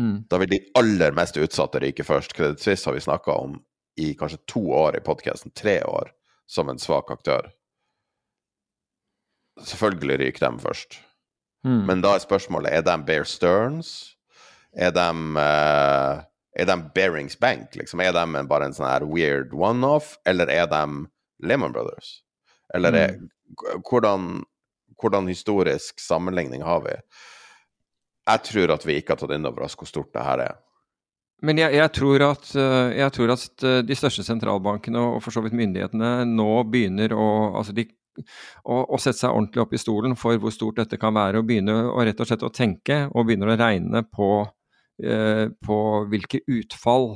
Mm. Da vil de aller mest utsatte ryke først. Credit Suisse har vi snakka om i kanskje to år i podkasten, tre år, som en svak aktør. Selvfølgelig ryker dem først. Mm. Men da er spørsmålet er de Bear Stearns? Er de, uh, er de Bearings Bank? Liksom? Er de bare en sånn her weird one-off, eller er de Lehman Brothers? Eller er, mm. hvordan, hvordan, historisk sammenligning har vi? Jeg tror at vi ikke har tatt inn over oss hvor stort det her er. Men jeg, jeg, tror at, eh, jeg, tror at, eh, de største sentralbankene og for så vidt myndighetene nå begynner å, altså de, å, å sette seg ordentlig opp i stolen for hvor stort dette kan være, og begynner å rett og slett å tenke og begynner å regne på, eh, på hvilke utfall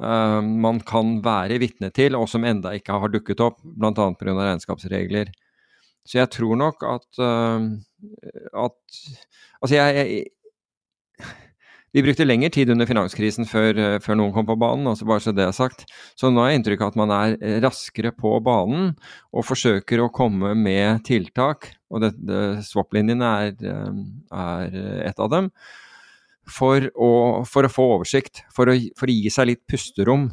uh, man kan være vitne til, og som enda ikke har dukket opp, bl.a. pga. regnskapsregler. Så jeg tror nok at, uh, at Altså, jeg, jeg, Vi brukte lengre tid under finanskrisen før, før, noen kom på banen, altså bare så det er sagt. Så nå har jeg inntrykk av at man er raskere på banen og forsøker å komme med tiltak. Og swap-linjen er, er et av dem for å, for å få oversikt, for å, for å, gi seg litt pusterom.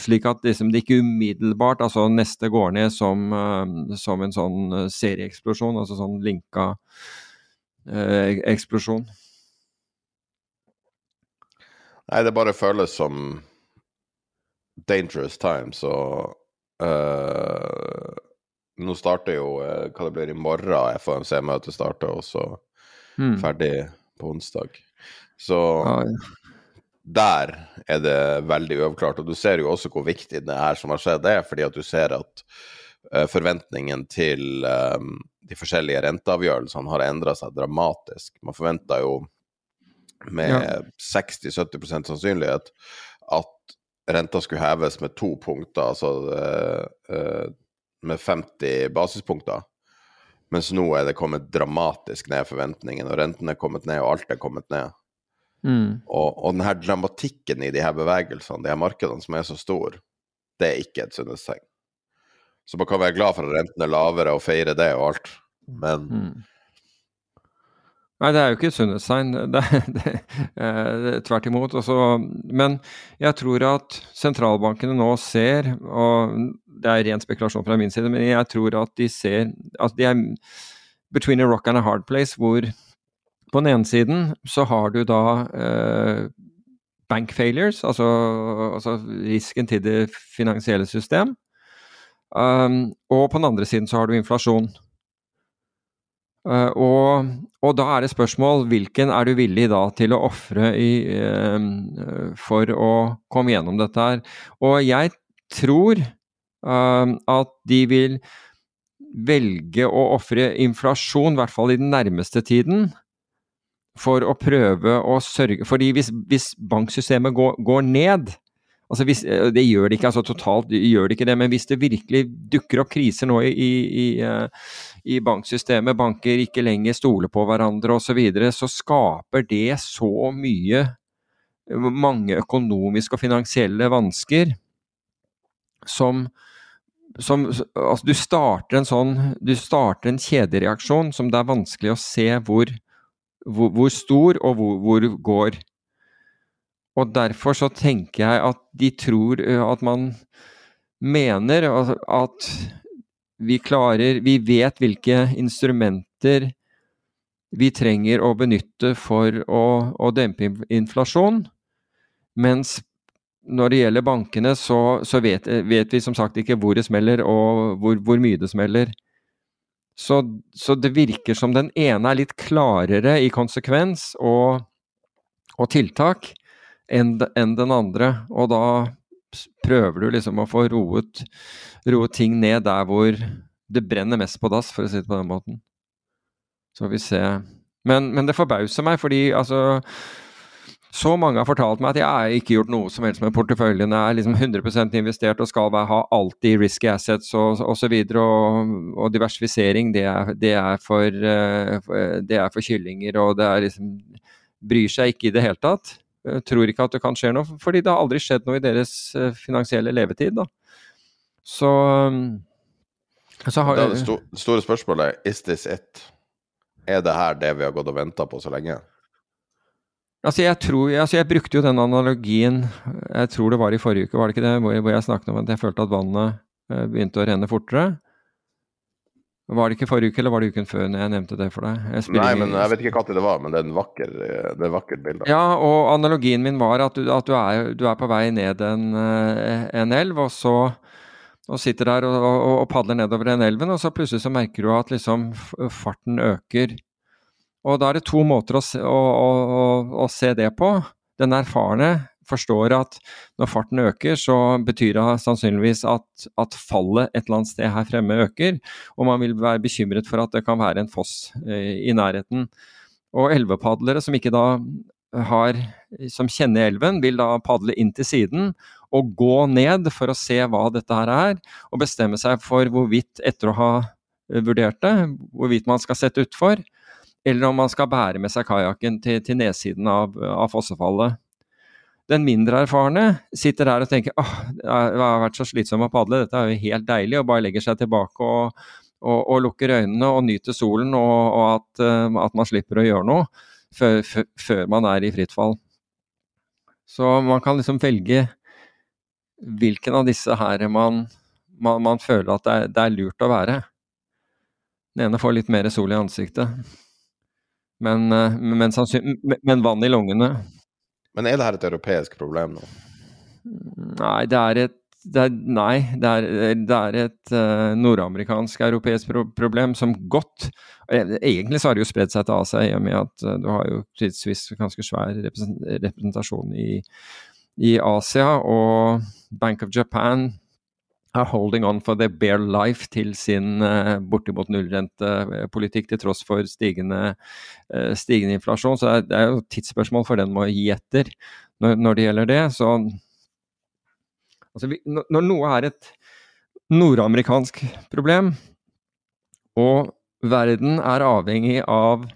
Slik at liksom det ikke umiddelbart, altså neste går ned som, uh, som en sånn eh, serieeksplosjon, altså sånn linka uh, eksplosjon. Nei, det bare føles som dangerous times, og uh, nå starter jo hva det blir i morgen, FOMC-møtet starter, og så mm. ferdig på onsdag. Så ah, ja. der er det veldig uavklart. Og du ser jo også hvor viktig det her som har skjedd, er, fordi at du ser at uh, forventningen til um, de forskjellige renteavgjørelsene har endra seg dramatisk. Man forventa jo med ja. 60-70% sannsynlighet at renta skulle heves med to punkter, altså uh, uh, med 50 basispunkter. Mens nå er det kommet dramatisk ned forventningene, og renten er kommet ned, og alt er kommet ned. Mm. Og, og denne dramatikken i de her bevegelsene, de her markedene som er så store, det er ikke et sunnhetstegn. Så man kan være glad for at renten er lavere og feire det og alt, men mm. Nei, det er jo ikke et sunnhetstegn. Tvert imot. Også, men jeg tror at sentralbankene nå ser, og det er ren spekulasjon fra min side, men jeg tror at de ser at de er between a rock and a hard place, hvor på den ene siden så har du da eh, bank failures, altså, altså, risken til det finansielle system. Um, og på den andre siden så har du inflasjon. Uh, og, og, da er det spørsmål hvilken er du villig da til å ofre uh, for å komme gjennom dette her. Og jeg tror uh, at de vil velge å ofre inflasjon, i hvert fall i den nærmeste tiden, for å prøve å sørge Fordi hvis, hvis banksystemet går, går, ned, Altså hvis, eh, det gjør det ikke, altså totalt gjør det ikke det, men hvis det virkelig dukker opp kriser nå i, i, eh, i banksystemet, banker ikke lenger stoler på hverandre osv., så, videre, så skaper det så mye mange økonomiske og finansielle vansker som, som altså du starter en sånn Du starter en kjedereaksjon som det er vanskelig å se hvor, hvor, hvor stor og hvor, hvor går. Og derfor så tenker jeg at de tror at man mener at vi klarer Vi vet hvilke instrumenter vi trenger å benytte for å, å dempe inflasjon. Mens når det gjelder bankene, så, så vet, vet, vi som sagt ikke hvor det smeller og hvor, hvor mye det smeller. Så, så, det virker som den ene er litt klarere i konsekvens og, og tiltak, enn en den andre. Og da prøver du liksom å få roet, roet ting ned der hvor det brenner mest på dass, for å si det på den måten. Så får vi se. Men, men det forbauser meg, fordi altså så mange har fortalt meg at jeg har ikke gjort noe som helst med porteføljen. Jeg er liksom 100% investert og skal ha alltid risky assets og osv. Og, og, og diversifisering, det er, det, er for, eh, det er for kyllinger. Og det er liksom Bryr seg ikke i det hele tatt. Jeg tror ikke at det kan skje noe, fordi det har aldri skjedd noe i deres eh, finansielle levetid. da. Så, så har, det store spørsmålet er is this it? Er det her det vi har gått og venta på så lenge? Altså jeg, tror, altså jeg brukte jo den analogien, jeg tror det var i forrige uke, var det ikke det, hvor jeg, hvor jeg snakket om at jeg følte at vannet eh, begynte å renne fortere. Var det ikke forrige uke, eller var det uken før når jeg nevnte det for deg? Nei, men jeg vet ikke når det var, men det er en vakker, det er vakker bilde. Ja, og analogien min var at, du, at du, er, du, er, på vei ned en, eh, en elv, og så og sitter der og, og, og, padler nedover den elven, og så plutselig så merker du at liksom farten øker. Og da er det to måter å, å, å se det på. Den erfarne forstår at når farten øker, så betyr det sannsynligvis at, at, fallet et eller annet sted her fremme øker, og man vil være bekymret for at det kan være en foss eh, i nærheten. Og elvepadlere som ikke da har, som kjenner elven, vil da padle inn til siden og gå ned for å se hva dette her er, og bestemme seg for hvorvidt, etter å ha vurdert det, hvorvidt man skal sette utfor, eller om man skal bære med seg kajakken til, til nedsiden av, av fossefallet. Den mindre erfarne sitter der og tenker åh, det har vært så slitsomt å padle, dette er jo helt deilig, og bare legger seg tilbake og, og, og lukker øynene og nyter solen, og, og at, uh, at, man slipper å gjøre noe før, før, man er i fritt fall. Så man kan liksom velge hvilken av disse her man, man, man føler at det er, det er, lurt å være. Den ene får litt mer sol i ansiktet, men, men, men, men vann i lungene. Men er det her et europeisk problem nå? Nei, det er et det er, nei, det er, det er et uh, nordamerikansk-europeisk pro problem som godt Egentlig så har det jo spredd seg til Asia i og med at uh, du har jo tidsvis ganske svær representasjon i, i Asia. Og Bank of Japan er holding on for the bare life til sin uh, bortimot nullrentepolitikk til tross for stigende, uh, stigende, inflasjon. Så det er, jo tidsspørsmål for den må gi etter når, når, det gjelder det. Så altså, vi, når noe er et nordamerikansk problem, og verden er avhengig av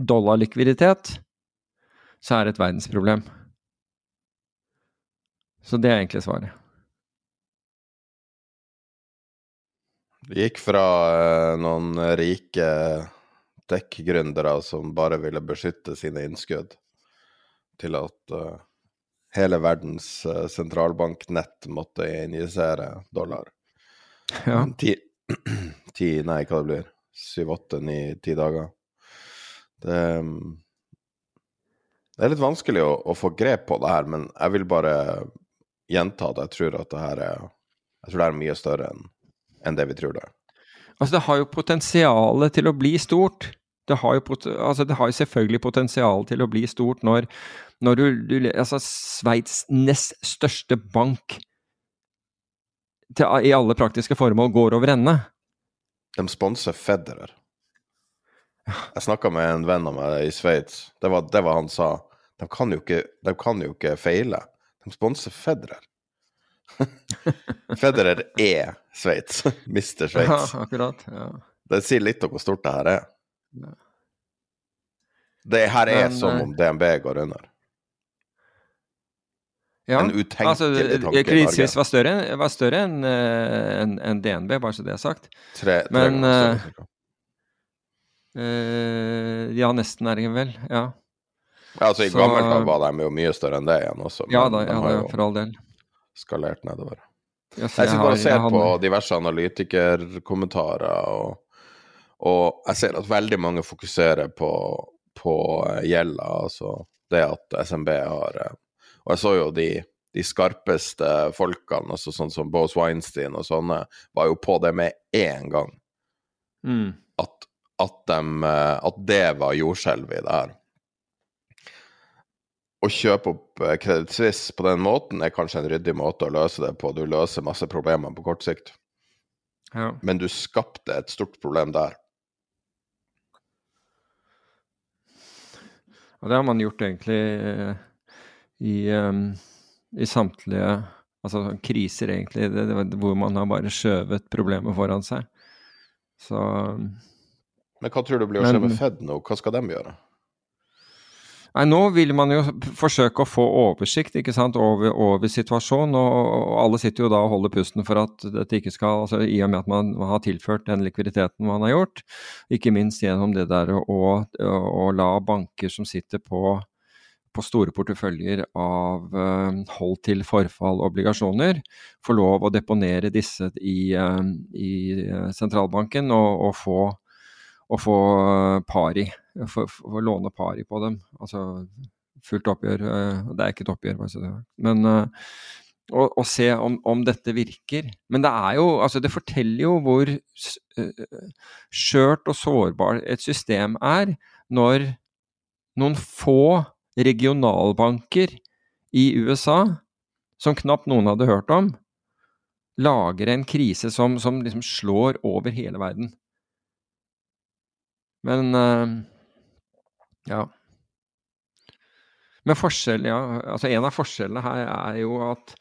dollarlikviditet, så er det et verdensproblem. Så det er egentlig svaret. Det gikk fra uh, noen rike tech-gründere som bare ville beskytte sine innskudd, til at uh, hele verdens uh, sentralbanknett måtte injisere dollar. Ja. Ti, ti, nei, hva det blir, syv, åtte, ni, ti dager. Det, um, det er litt vanskelig å, å, få grep på det her, men jeg vil bare gjenta at jeg tror at det her er jeg tror det er mye større enn enn det vi tror det er. Altså, det har jo potensial til å bli stort. Det har jo, altså, det har jo selvfølgelig potensial til å bli stort når, når du, du Altså, Sveits nest største bank til, i alle praktiske formål går over ende. De sponser Federer. Jeg snakka med en venn av meg i Sveits. Det, det, var han sa. De kan, ikke, de kan jo ikke feile. De sponser Federer. Federer er Sveits. Mister Sveits. Ja, akkurat. Ja. Det sier litt om hvor stort det her er. Det her er Men, som eh, om DNB går under. Ja, En utenkelig altså, tanke i Kreditt Suisse Norge. var større, var større enn en, enn DNB, bare så det er sagt. Tre, tre Men, ganger uh. Eh, ja, nesten er det vel. Ja, Ja, altså, I så- gammelt var de jo mye større enn det igjen også, men ja da, ja, da for all del. Skalert nedover. Ja, Jeg sitter bare og ser har- på diverse analytikerkommentarer, og, og jeg ser at veldig mange fokuserer på, på eh, gjelda, altså det at SMB har eh, Og jeg så jo de, de skarpeste folkene, altså sånn som Bose Weinstein og sånne, var jo på det med én gang. Mm. At, at, dem, eh, at det var jordskjelvet i det her. Å kjøpe opp eh, Credit Suisse på den måten er kanskje en ryddig måte å løse det på. Du løser masse problemer på kort sikt, Ja. men du skapte et stort problem der. Og det har man gjort egentlig eh, i, eh, i samtlige altså kriser, egentlig, det, det, hvor man har bare skjøvet problemet foran seg. Så Men hva tror du blir å skje med Fed nå? Hva skal de gjøre? Nei, nå vil man jo forsøke å få oversikt ikke sant, over, over situasjonen, og, og alle sitter jo da og holder pusten for at dette ikke skal altså I og med at man har tilført den likviditeten man har gjort, ikke minst gjennom det der å, å, å la banker som sitter på, på store porteføljer av uh, hold til forfall-obligasjoner, få lov å deponere disse i, uh, i eh, sentralbanken og, og få og få pari, få, få låne pari på dem. Altså fullt oppgjør. eh, Det er ikke et oppgjør, bare Men eh, å, å se om, om dette virker. Men det er jo Altså, det forteller jo hvor eh, skjørt og sårbart et system er når noen få regionalbanker i USA, som knapt noen hadde hørt om, lager en krise som, som liksom slår over hele verden. Men ja. Men forskjell, ja, altså En av forskjellene her er jo at,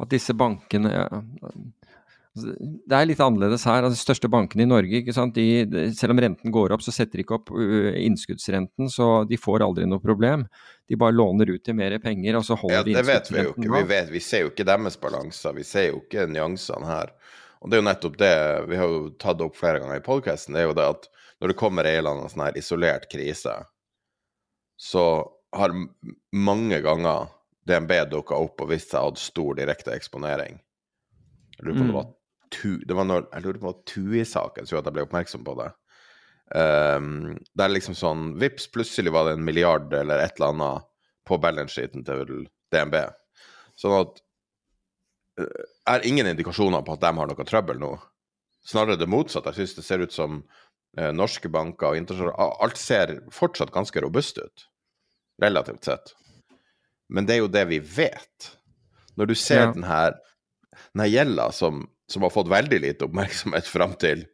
at disse bankene ja, altså, Det er litt annerledes her. altså De største bankene i Norge, ikke sant? De, de, selv om renten går opp, så setter de ikke opp innskuddsrenten, så de får aldri noe problem. De bare låner ut til mer penger, og så holder Ja, innskuddsrenten. det vet vi jo ikke. Vi, vet, vi ser jo ikke deres balanser. Vi ser jo ikke nyansene her. Og det er jo nettopp det vi har jo tatt opp flere ganger i podkasten. Det er jo det at når det kommer en eller annen sånn her isolert krise, så har mange ganger DNB dukka opp og vist seg å ha stor direkte eksponering. Jeg lurer på om det Mm. var tu, det var når, jeg lurer på om det var Tui-saken som gjorde at jeg ble oppmerksom på det. Um, det er liksom sånn Vips, plutselig var det en milliard eller et eller annet på balance-sheeten til DNB. Sånn at eh, er ingen indikasjoner på at de har noe trøbbel nå. Snarere det motsatte. Jeg syns det ser ut som eh, norske banker og internasjonale Alt ser fortsatt ganske robust ut, relativt sett. Men det er jo det vi vet. Når du ser Ja. den her gjelda som, som har fått veldig lite oppmerksomhet fram til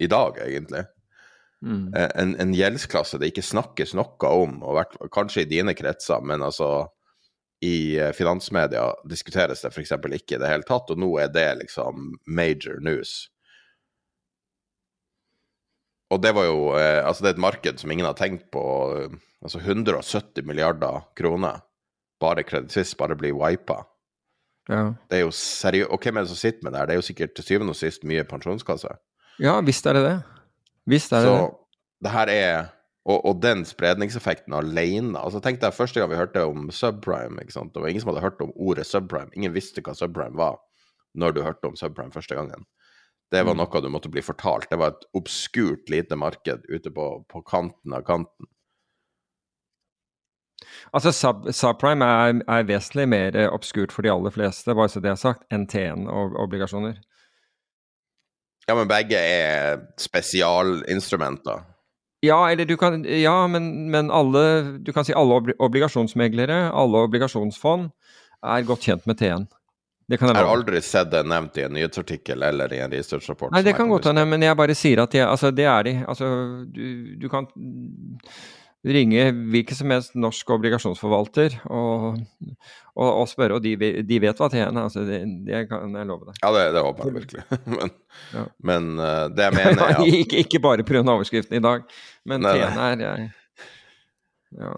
i dag, egentlig. Mm. Eh, En, en gjeldsklasse det ikke snakkes noe om, og vært, kanskje i dine kretser, men altså i eh, finansmedia diskuteres det f.eks. ikke i det hele tatt, og nå er det liksom major news. Og det var jo eh, Altså, det er et marked som ingen har tenkt på. eh, Altså 170 milliarder kroner. Bare Credit Suisse bare blir wipa. Ja. Det er jo seriøst Og hvem er det som sitter med det her? Det er jo sikkert til syvende og sist mye pensjonskasse. ja, visst er det det. Visst er det Så det. det her er og, og den spredningseffekten alene altså Tenk deg første gang vi hørte om subprime. ikke sant? Det var ingen som hadde hørt om ordet subprime. Ingen visste hva subprime var når du hørte om subprime første gangen. Det Mm. var noe du måtte bli fortalt. Det var et obskurt lite marked ute på, på kanten av kanten. Altså sub, Subprime er, er vesentlig mer eh, obskurt for de aller fleste, bare så det er sagt, enn TN-obligasjoner. Ja, men begge er spesialinstrumenter. Ja, eller du kan Ja, men, men alle Du kan si alle obligasjonsmeglere, alle obligasjonsfond, er godt kjent med TN. Det kan jeg har aldri sett det nevnt i en nyhetsartikkel eller i en researchrapport. Nei, det kan godt hende, men jeg bare sier at jeg, altså, det er de. Altså, du, du kan ringe hvilken som helst norsk obligasjonsforvalter og, og, og spørre, og de, de, vet hva TN er. Altså, det, det, kan jeg love deg. Ja, det, det håper jeg virkelig. men, ja. men uh, det mener jeg at ikke, ikke bare pga. overskriften i dag, men TN er jeg, ja.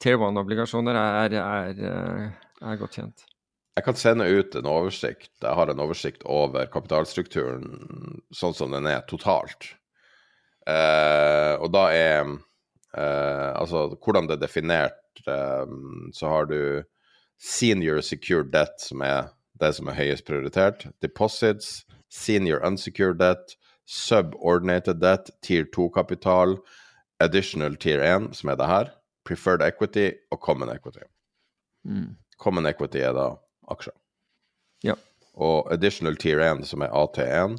Tier 1-obligasjoner er, er, er, er godt kjent. Jeg kan sende ut en oversikt. Jeg har en oversikt over kapitalstrukturen sånn som den er totalt. Eh, og da er eh, altså hvordan det er definert, eh, så har du senior secured debt, som er det som er høyest prioritert. Deposits, senior unsecured debt, subordinated debt, tier 2-kapital, additional tier 1, som er det her, preferred equity og common equity. Mm. Common equity er da aksjer. Ja. Og additional tier 1, som er AT1,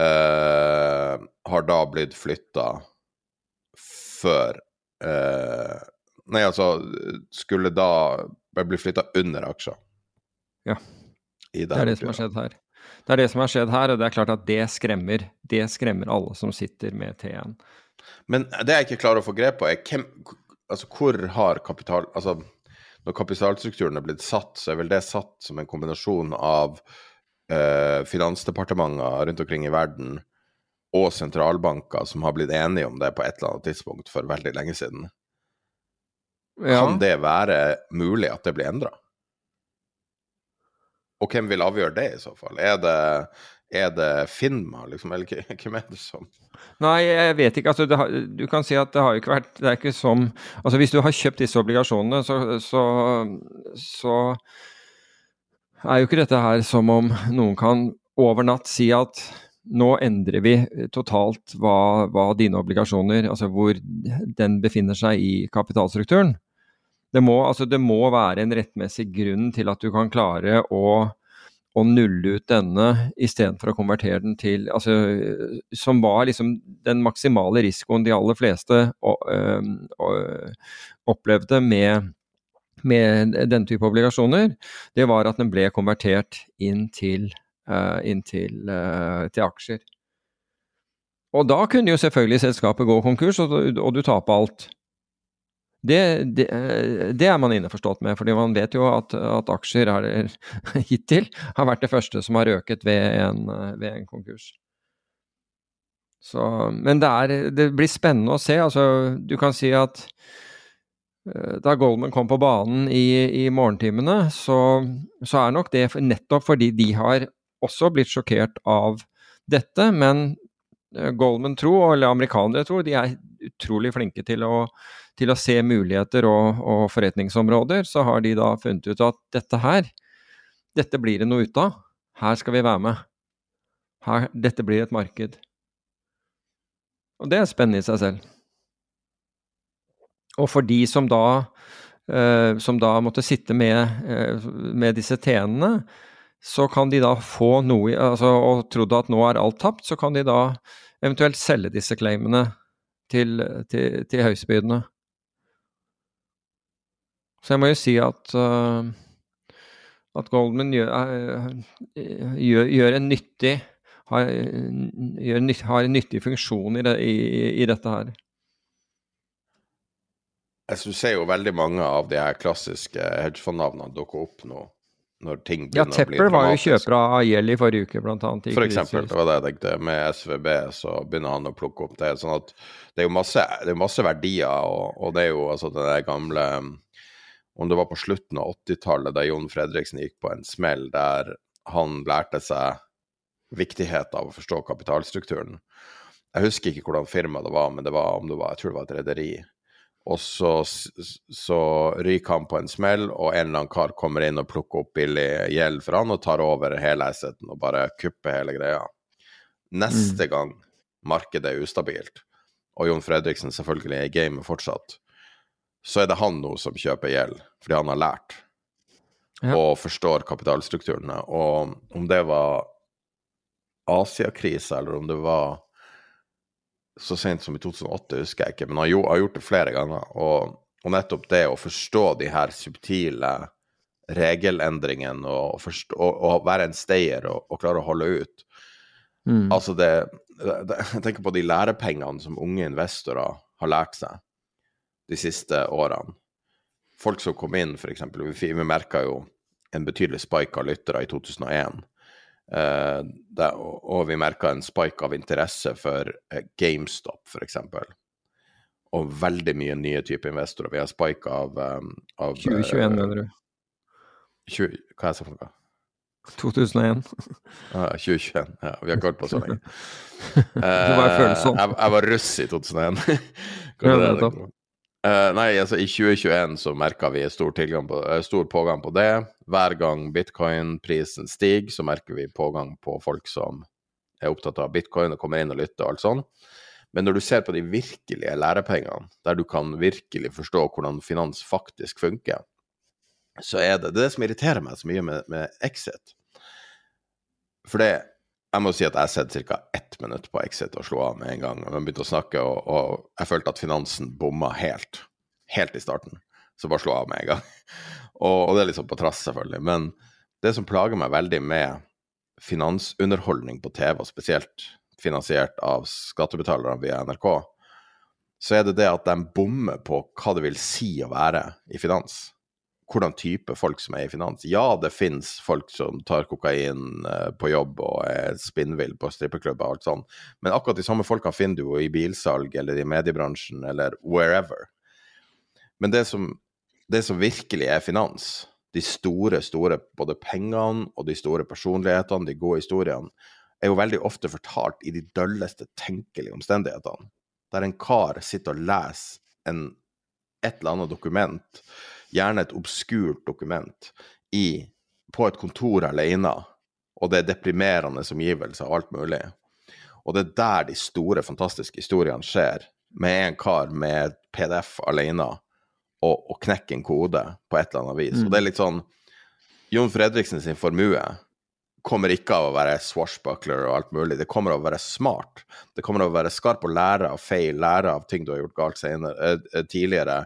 eh, har da blitt flytta før eh, Nei, altså Skulle da bli flytta under aksjer. Ja. Det, det er det som har skjedd her. Det er det som har skjedd her, og det er klart at det skremmer. Det skremmer alle som sitter med T1. Men det jeg ikke klarer å få grep på, er hvem Altså, hvor har kapital Altså, når kapitalstrukturen er blitt satt, så er vel det satt som en kombinasjon av eh, finansdepartementer rundt omkring i verden og sentralbanker som har blitt enige om det på et eller annet tidspunkt for veldig lenge siden. Ja. Kan det være mulig at det blir endra? Og hvem vil avgjøre det i så fall? Er det, er det Finma, liksom, eller hvem er det som Nei, jeg vet ikke. Altså, har, du kan si at det har jo ikke vært Det er ikke som Altså, hvis du har kjøpt disse obligasjonene, så, så, så er jo ikke dette her som om noen kan over natt si at nå endrer vi totalt hva, hva, dine obligasjoner, altså hvor den befinner seg i kapitalstrukturen. Det må, altså det må være en rettmessig grunn til at du kan klare å, å nulle ut denne istedenfor å konvertere den til altså, Som var liksom den maksimale risikoen de aller fleste opplevde med, med denne type obligasjoner, det var at den ble konvertert inn til uh, inn til, uh, til, aksjer. Og da kunne jo selvfølgelig selskapet gå konkurs, og, og du taper alt. Det, det, eh, det, er man innforstått med, fordi man vet jo at, at aksjer er, hittil har vært det første som har øket ved en, ved en konkurs. Så, men det, er, det blir spennende å se. Altså, du kan si at da Goldman kom på banen i, i morgentimene, så, så, er nok det nettopp fordi de har også blitt sjokkert av dette, men eh, Goldman tror, eller amerikanere tror, de er utrolig flinke til å, til å se muligheter og, og, forretningsområder. Så har de da funnet ut at dette her, dette blir det noe ut av. Her skal vi være med. Her, dette blir et marked. Og det er spennende i seg selv. Og for de som da, eh, som da måtte sitte med, eh, med disse tenene, så kan de da få noe altså, Og trodde at nå er alt tapt, så kan de da eventuelt selge disse claimene til, til, til høystbydende. Så jeg må jo si at uh, at Goldman gjør, uh, gjør, gjør, en nyttig har, gjør, har, en nyttig funksjon i, det, i, i dette her. Jeg ser jo veldig mange av de her klassiske hedgefondnavnene dukke opp nå når ting begynner ja, å bli dramatisk. Ja, Tepper var jo kjøper av gjeld i forrige uke, blant annet. For eksempel, det var det jeg tenkte. Med SVB så begynner han å plukke opp det. sånn at det er jo masse, det er masse verdier, og, og, det er jo altså der gamle Om det var på slutten av 80-tallet, da Jon Fredriksen gikk på en smell der han lærte seg viktigheten av å forstå kapitalstrukturen. Jeg husker ikke hvordan firma det var, men det var, om det var, jeg tror det var et rederi og så, så ryker han på en smell, og en eller annen kar kommer inn og plukker opp billig gjeld for han og tar over hele asseten og bare kupper hele greia. Neste mm. gang markedet er ustabilt, og Jon Fredriksen selvfølgelig er i gamet fortsatt, så er det han nå som kjøper gjeld, fordi han har lært ja. og forstår kapitalstrukturene. Og om det var Asia-krise, eller om det var så sent som i 2008, husker jeg ikke, men han har gjort det flere ganger. Og, og nettopp det å forstå de her subtile regelendringene og, forstå, og, og være en stayer og, og, klare å holde ut mm. Altså det, det, Jeg tenker på de lærepengene som unge investorer har lært seg. De siste årene. Folk som kom inn, f.eks. Vi, vi merka jo en betydelig spike av lyttere i 2001. Uh, det, og, og vi merka en spike av interesse for uh, GameStop, f.eks. Og veldig mye nye typer investorer. Vi har spike av, um, av 2021, mener du? 20, hva er det for noe? 2001. Ah, 2021. Ja, vi har ikke holdt på så lenge. Det var følsom. jeg, jeg var russ i 2001. Ja, Hva er det det? Eh, nei, altså i 2021 så merka vi stor, på, eh, stor pågang på det. Hver gang bitcoin-prisen stiger, så merker vi pågang på folk som er opptatt av bitcoin og kommer inn og lytter og alt sånn. Men når du ser på de virkelige lærepengene, der du kan virkelig forstå hvordan finans faktisk funker, så er det det, er det som irriterer meg så mye med, med Exit. For det Jeg må si at jeg har sett ca. ett minutt på Exit og slo av med en gang. Og vi begynte å snakke, og, og jeg følte at finansen bomma helt. Helt i starten. Så bare slo av med en gang. Og, og det er liksom på trass, selvfølgelig. Men det som plager meg veldig med finansunderholdning på TV, og spesielt finansiert av skattebetalerne via NRK, så er det det at de bommer på hva det vil si å være i finans. Hvordan type folk som er i finans. Ja, det fins folk som tar kokain eh, på jobb og er spinnvill på strippeklubber og alt sånt, men akkurat de samme folkene finner du jo i bilsalg eller i mediebransjen eller wherever. Men det som, det som virkelig er finans, de store, store både pengene og de store personlighetene, de gode historiene, er jo veldig ofte fortalt i de dølleste tenkelige omstendighetene. Der en kar sitter og leser en, et eller annet dokument, gjerne et obskurt dokument, i, på et kontor alene, og det er deprimerende omgivelser og alt mulig. Og det er der de store, fantastiske historiene skjer, med en kar med PDF alene og, og knekke en kode på et eller annet vis. Og det er litt sånn Jon Fredriksen sin formue kommer ikke av å være swashbuckler og alt mulig, det kommer av å være smart. Det kommer av å være skarp og lære av feil, lære av ting du har gjort galt senere, eh, eh, tidligere,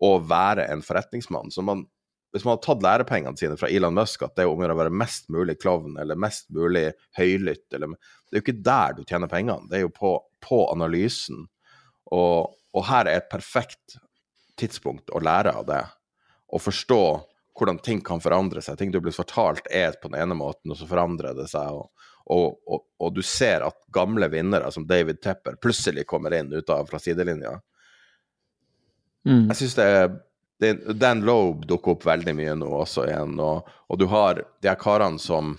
og være en forretningsmann. Så man, hvis man har tatt lærepengene sine fra Elon Musk, at det er om å gjøre å være mest mulig klovn eller mest mulig høylytt, eller, det er jo ikke der du tjener pengene, det er jo på, på analysen. Og, og her er et perfekt tidspunkt å lære av det, og forstå hvordan ting kan forandre seg. Ting du blir fortalt er på den ene måten, og så forandrer det seg. Og, og, og, og du ser at gamle vinnere som David Tepper plutselig kommer inn ut av fra sidelinja. Mm. Jeg syns det er Dan Loeb dukker opp veldig mye nå også igjen, og, og du har de her karene som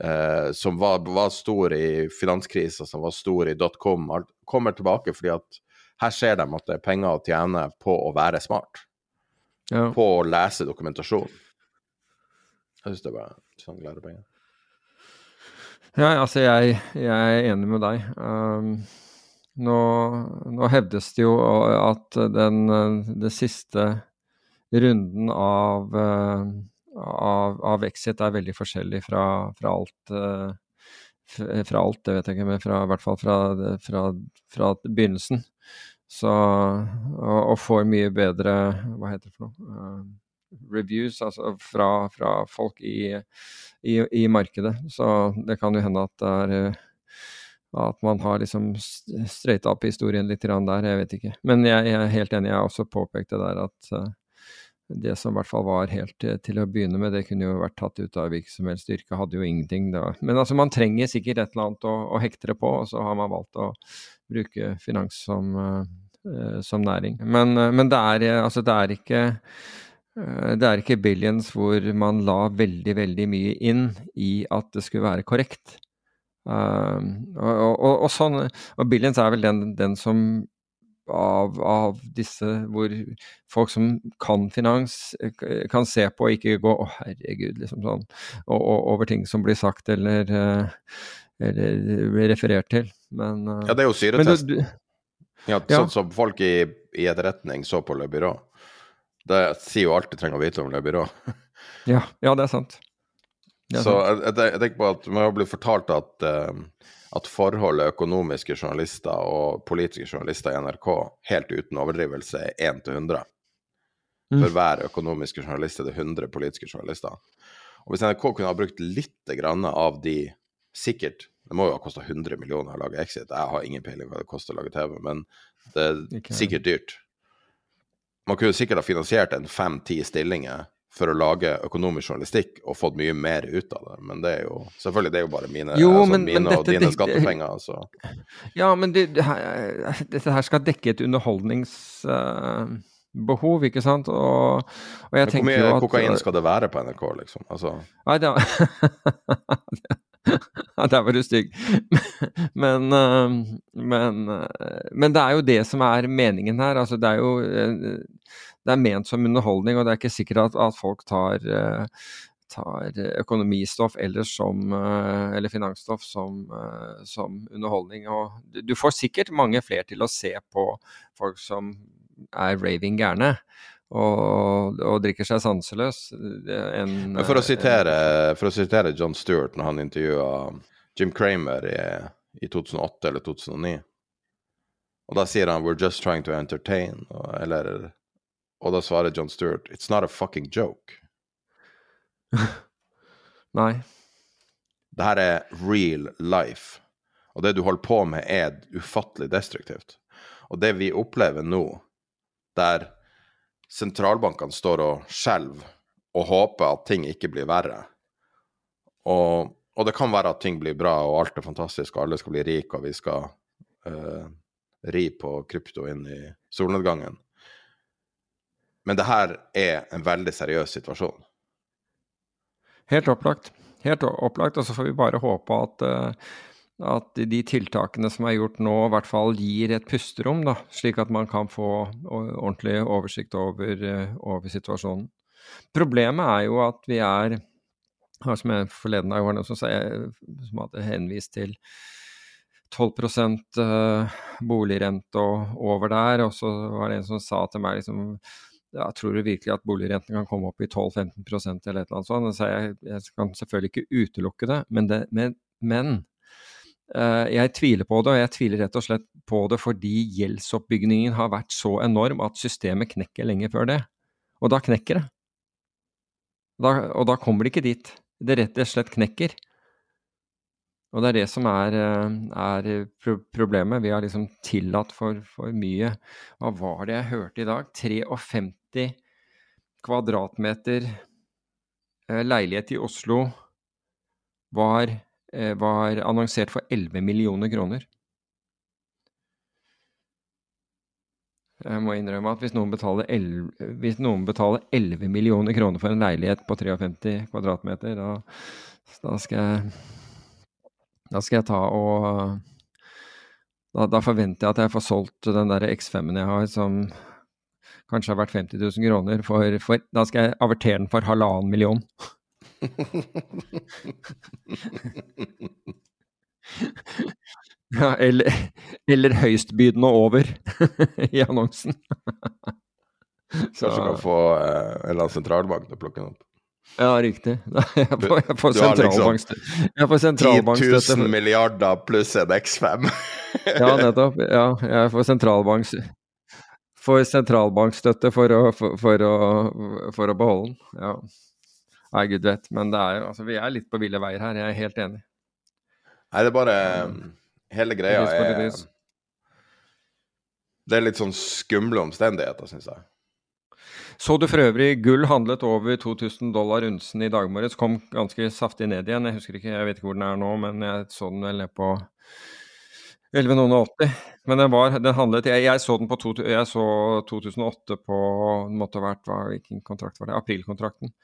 eh, som var, var stor i finanskrisa, som var stor i dotcom, kommer tilbake fordi at her ser de at det er penger å tjene på å være smart Ja. på å lese dokumentasjon. Jeg syns det var sånn lærepenger. Ja, altså jeg, jeg er enig med deg. Um, nå, nå hevdes det jo at den, den siste runden av, av, av Exit er veldig forskjellig fra, fra alt eh, fra alt, det vet jeg ikke, men fra, i hvert fall fra, fra, fra begynnelsen. Så, og, og får mye bedre Hva heter det for noe? Uh, reviews, altså fra, fra folk i, i, i markedet. Så det kan jo hende at det er at man har liksom straighta opp historien litt der, jeg vet ikke. Men jeg, er helt enig, jeg har også påpekt det der at eh, det som i hvert fall var helt til, til å begynne med, det kunne jo vært tatt ut av hvilken som helst styrke, hadde jo ingenting. Da. Men altså, man trenger sikkert et eller annet å, å hekte det på, og så har man valgt å bruke finans som, uh, som næring. Men, uh, men det, er, eh, altså, det er ikke uh, det er ikke Billions hvor man la veldig, veldig mye inn i at det skulle være korrekt. Um, og, og, og, sånn, og Billions er vel den, den som av, av disse hvor folk som kan finans, eh, kan se på og ikke gå 'Å, herregud', liksom sånn, og, og, over ting som blir sagt eller, eh, eller blir referert til. Men, eh, Ja, det er jo syretest. du, du, Ja, Ja. Sånn som folk i, i etterretning så på Le Byrå. Det sier jo alt du trenger å vite om Le Byrå. ja, ja, det er sant. Så jeg, jeg, tenker på at man har blitt fortalt at, eh, at forholdet økonomiske journalister og politiske journalister i NRK helt uten overdrivelse er 1 til 100. Mm. For hver økonomiske journalist er det 100 politiske journalister. Og hvis NRK kunne ha brukt litt grann av de Sikkert. Det må jo ha kosta 100 millioner å lage Exit. Jeg har ingen peiling hva det koster å lage TV, men det er sikkert dyrt. Man kunne sikkert ha finansiert en fem-ti stillinger for å lage økonomisk journalistikk og fått mye mer ut av det, men det er jo selvfølgelig det er jo bare mine, Jo, altså, men- mine men og dine skattepenger. Så. Ja, men det, det her, dette her skal dekke et underholdningsbehov, ikke sant? Og, og jeg Men hvor tenker mye jo at kokain skal det være på NRK, liksom? Altså, Nei, det Ja, Der var du stygg. Men, eh, men, eh, men det er jo det som er meningen her. Altså, det er jo eh, det er ment som underholdning, og det er ikke sikkert at, at folk tar, eh, tar økonomistoff eller, som, eh, eller finansstoff som, eh, som underholdning. Og du- får sikkert mange flere til å se på folk som er raving gærne. Og, og drikker seg sanseløs. En, for å, sitere, for å sitere John Stewart når han intervjua Jim Kramer i, i 2008 eller 2009, og da sier han 'We're just trying to entertain', eller Og da svarer John Stewart 'It's not a fucking joke'. Nei. Det her er real life. Og det du holder på med, er ufattelig destruktivt. Og det vi opplever nå, der sentralbankene står og skjelver og håper at ting ikke blir verre og, og det kan være at ting blir bra, og alt er fantastisk, og alle skal bli rike, og vi skal uh, ri på krypto inn i solnedgangen. Men det her er en veldig seriøs situasjon. Helt opplagt. Helt opplagt, og så får vi bare håpe at, eh, at de tiltakene som er gjort nå, i hvert fall gir et pusterom, da, slik at man kan få ordentlig oversikt over, eh, over situasjonen. Problemet er jo at vi er som jeg forleden dag var noen som, som hadde henvist til 12 eh, boligrente og over der, og så var det en som sa til meg liksom ja, tror du virkelig at boligrenten kan komme opp i 12-15% eller et eller annet sånt? Så jeg, jeg kan selvfølgelig ikke utelukke det, men, det, men, men Uh, jeg tviler på det, og jeg tviler rett og slett på det fordi gjeldsoppbyggingen har vært så enorm at systemet knekker lenge før det. Og da knekker det. Da, og da kommer det ikke dit. Det rett og slett knekker. Og det er det som er, eh, er pro problemet. Vi har liksom tillatt for, for mye. Hva var det jeg hørte i dag? 53 kvadratmeter eh, leilighet i Oslo var, eh, var annonsert for 11 millioner kroner. Jeg må innrømme at hvis noen betaler 11, hvis noen betaler 11 millioner kroner for en leilighet på 53 kvadratmeter, da, da skal jeg da skal jeg ta og da, da, forventer jeg at jeg får solgt den der X5-en jeg har, som kanskje har vært 50 000 kroner, for, for da skal jeg avertere den for halvannen million. ja, eller, eller høystbydende over i annonsen. Kanskje du kan få eh, en eller annen sentralbank til å plukke den opp. Ja, riktig. Jeg får, jeg får liksom sentralbankstøtte. Jeg 10 000 milliarder pluss en X5. Ja, nettopp. Ja, jeg får sentralbanks... Får sentralbankstøtte for å, for, for, å, for å beholde den. Ja. Nei, gud vet. Men det er Altså, vi er litt på ville veier her. Jeg er helt enig. Nei, det er bare Hele greia det er. Det er litt sånn skumle omstendigheter, syns jeg. Så du for øvrig gull handlet over 2000 dollar unsen i dag morges. Kom ganske saftig ned igjen. Jeg husker ikke, jeg vet ikke hvor den er nå, men jeg så den vel ned på 1180. Men den var, den handlet Jeg, jeg så den på to, jeg så 2008 på Den måtte ha vært hva, Hvilken kontrakt var det? Aprilkontrakten.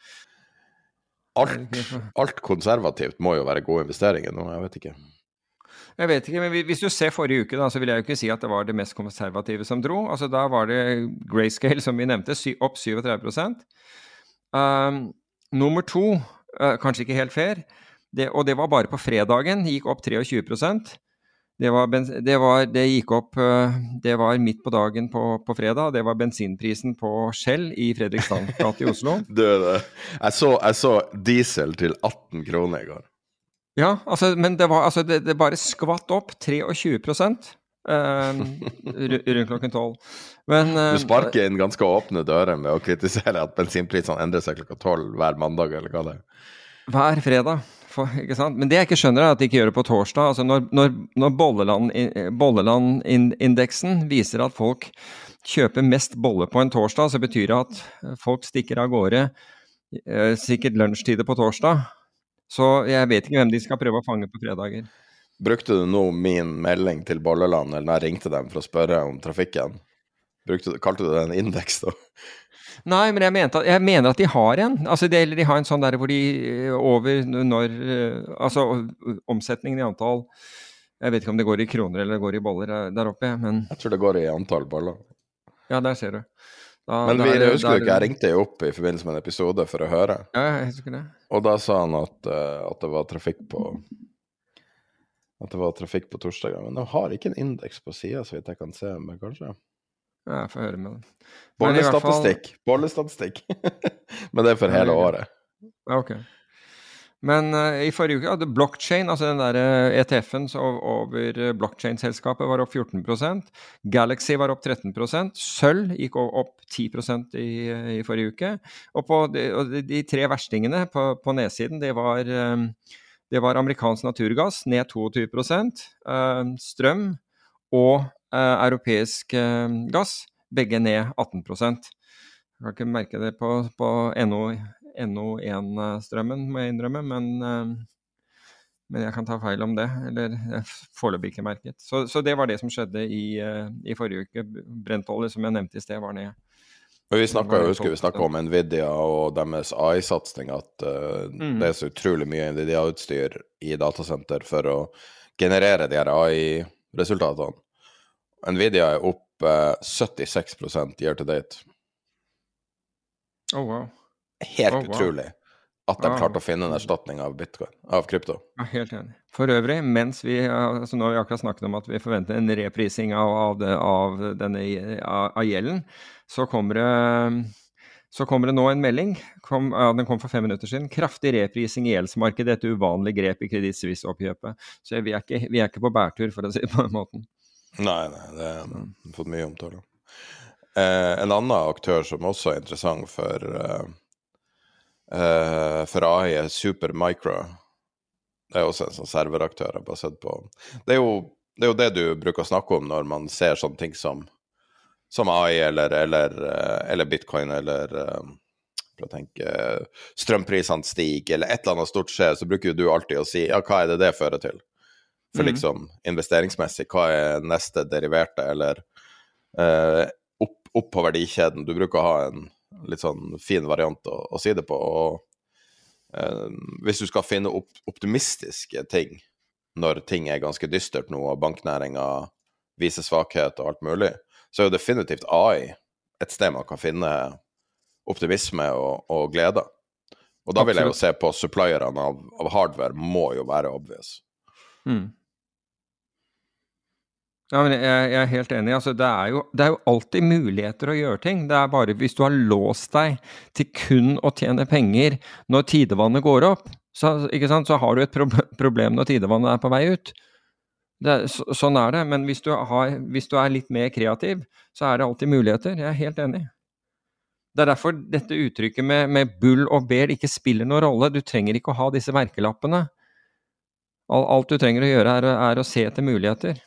Alt, alt konservativt må jo være gode investeringer nå, jeg vet ikke. Jeg vet ikke, men hvis du ser forrige uke, da, så vil jeg jo ikke si at det var det mest konservative som dro. Altså, Da var det grayscale, som vi nevnte, opp 37 um, Nummer to, uh, kanskje ikke helt fair, det, og det var bare på fredagen, gikk opp 23 det, var, det, var, det gikk opp uh, Det var midt på dagen på, på fredag. Det var bensinprisen på Shell i Fredrikstad gate i Oslo. Døde. jeg, så, jeg så diesel til 18 kroner i går. Ja, altså, men det var altså Det, det bare skvatt opp 23 um, rundt klokken tolv. Men Du um, sparker inn ganske åpne dører med å kritisere at bensinprisene endrer seg klokka tolv hver mandag, eller hva det er. hver fredag. For? Men det jeg ikke skjønner, er at de ikke gjør det på torsdag. Altså når når, når Bolleland- Bolleland-indeksen viser at folk kjøper mest bolle på en torsdag, så betyr det at folk stikker av gårde eh, sikkert lunsjtider på torsdag. Så jeg vet ikke hvem de skal prøve å fange på fredager. Brukte du nå min melding til Bolleland, eller når jeg ringte dem for å spørre om trafikken? Brukte, kalte du det en indeks, da? Nei, men jeg, mente, jeg, mener at de har en. Altså, det, eller de har en sånn der hvor de eh, over når eh, Altså omsetningen i antall Jeg vet ikke om det går i kroner eller det går i boller eh, der oppe, men Jeg tror det går i antall boller. Ja, der ser du. Da, men vi, der, husker du ikke, jeg ringte jo opp i forbindelse med en episode for å høre. Ja, jeg husker det. Og da sa han at, at det var trafikk på At det var trafikk på torsdager. Men de har ikke en indeks på sida, så vidt jeg kan se. Men kanskje ja, jeg får høre med det. Bollestatistikk. Fall... Bollestatistikk. Men det er for hele året. Ja, ok. Men uh, i forrige uke hadde blockchain, altså den der ETF-en over uh, blockchain-selskapet, var opp 14 Galaxy var opp 13 Sølv gikk opp 10 i, i forrige uke. Og, på og de, tre verstingene på, på nedsiden, det var, det var amerikansk naturgass ned 22 strøm og uh, europeisk eh, gass, begge ned 18 Jeg kan ikke merke det på, på NO1-strømmen, må jeg innrømme, men, eh, men, jeg kan ta feil om det. Eller foreløpig ikke merket. Så, så, det var det som skjedde i, i forrige uke. Brentolje, som jeg nevnte i sted, var ned. Vi snakka jo, husker vi snakka om Nvidia og deres AI-satsing, at uh, mm. det er så utrolig mye Nvidia-utstyr i datasenter for å generere de her AI-resultatene. Nvidia er opp uh, 76 year to date. Oh, wow. Helt oh, wow. utrolig at de klarte å finne en erstatning av bitcoin, av krypto. Ja, helt enig. For øvrig, mens vi altså Nå har vi akkurat snakket om at vi forventer en reprising av, av, det, av denne av, av, gjelden, så kommer det så kommer det nå en melding, kom, ja, den kom for fem minutter siden. Kraftig reprising i gjeldsmarkedet, et uvanlig grep i Kreditt Suisse-oppkjøpet. Så vi er, ikke, vi er, ikke, på bærtur, for å si det på den måten. Nei, nei, det har fått mye omtale. Eh, en annen aktør som også er interessant for, eh, eh for AI, er Supermicro. Det er også en sånn serveraktør jeg bare sett på. Det er, jo, det er, jo, det du bruker å snakke om når man ser sånne ting som, som AI eller, eller, eh, eller bitcoin eller eh, for å tenke strømprisene stiger eller et eller annet stort skjer, så bruker du alltid å si ja, hva er det det fører til? For mm. liksom investeringsmessig, hva er neste deriverte, eller eh, opp, opp, på verdikjeden? Du bruker å ha en litt sånn fin variant å, å si det på. og eh, Hvis du skal finne opp, optimistiske ting når ting er ganske dystert nå, og banknæringa viser svakhet og alt mulig, så er jo definitivt AI et sted man kan finne optimisme og, og glede. Og da vil jeg jo se på supplierne av, av hardware må jo være obvious. Mm. Ja, men jeg, jeg, er helt enig. Altså, det, er jo, det, er jo, alltid muligheter å gjøre ting. Det er bare hvis du har låst deg til kun å tjene penger når tidevannet går opp, så, så har du et problem når tidevannet er på vei ut. Det, så, sånn er det. Men hvis du, har, hvis du, er litt mer kreativ, så er det alltid muligheter. Jeg er helt enig. Det er derfor dette uttrykket med, med bull og bear ikke spiller noen rolle. Du trenger ikke å ha disse merkelappene. Alt du trenger å gjøre, er, er å se etter muligheter.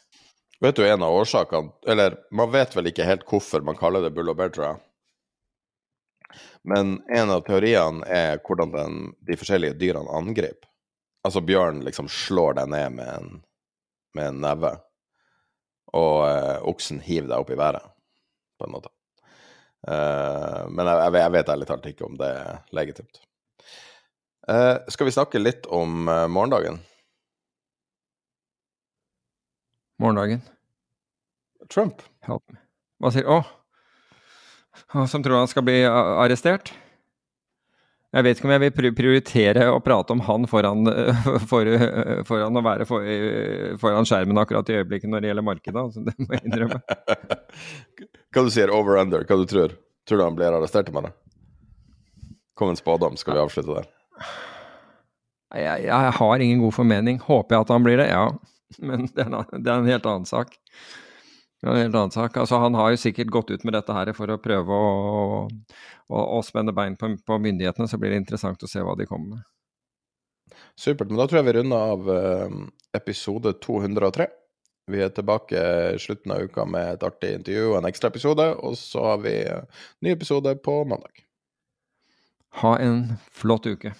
Vet du en av årsakene Eller man vet vel ikke helt hvorfor man kaller det bull og bear, tror jeg. Men en av teoriene er hvordan den, de forskjellige dyrene angriper. Altså bjørn liksom slår deg ned med en, med en neve, og eh, oksen hiver deg opp i været, på en måte. Eh, men jeg, jeg, vet ærlig talt ikke om det er legitimt. Eh, skal vi snakke litt om uh, morgendagen? Morgendagen? Trump. Hva sier Å? Som tror han skal bli arrestert? Jeg vet ikke om jeg vil prioritere å prate om han foran, for, foran å være for, foran skjermen akkurat i øyeblikket når det gjelder markedet. Altså, det må jeg innrømme. Hva du sier over-under? Hva du tror? Tror du han blir arrestert med det? Kom en spådom, skal vi avslutte der? Jeg, jeg, har ingen god formening. Håper jeg at han blir det? Ja. Men det er, en, det er en helt annen sak. En helt annen sak. Altså, han har jo sikkert gått ut med dette her for å prøve å, å, å spenne bein på, på, myndighetene, så blir det interessant å se hva de kommer med. Supert. Men da tror jeg vi runder av eh, episode 203. Vi er tilbake slutten av uka med et artig intervju og en ekstra episode. Og så har vi en ny episode på mandag. Ha en flott uke.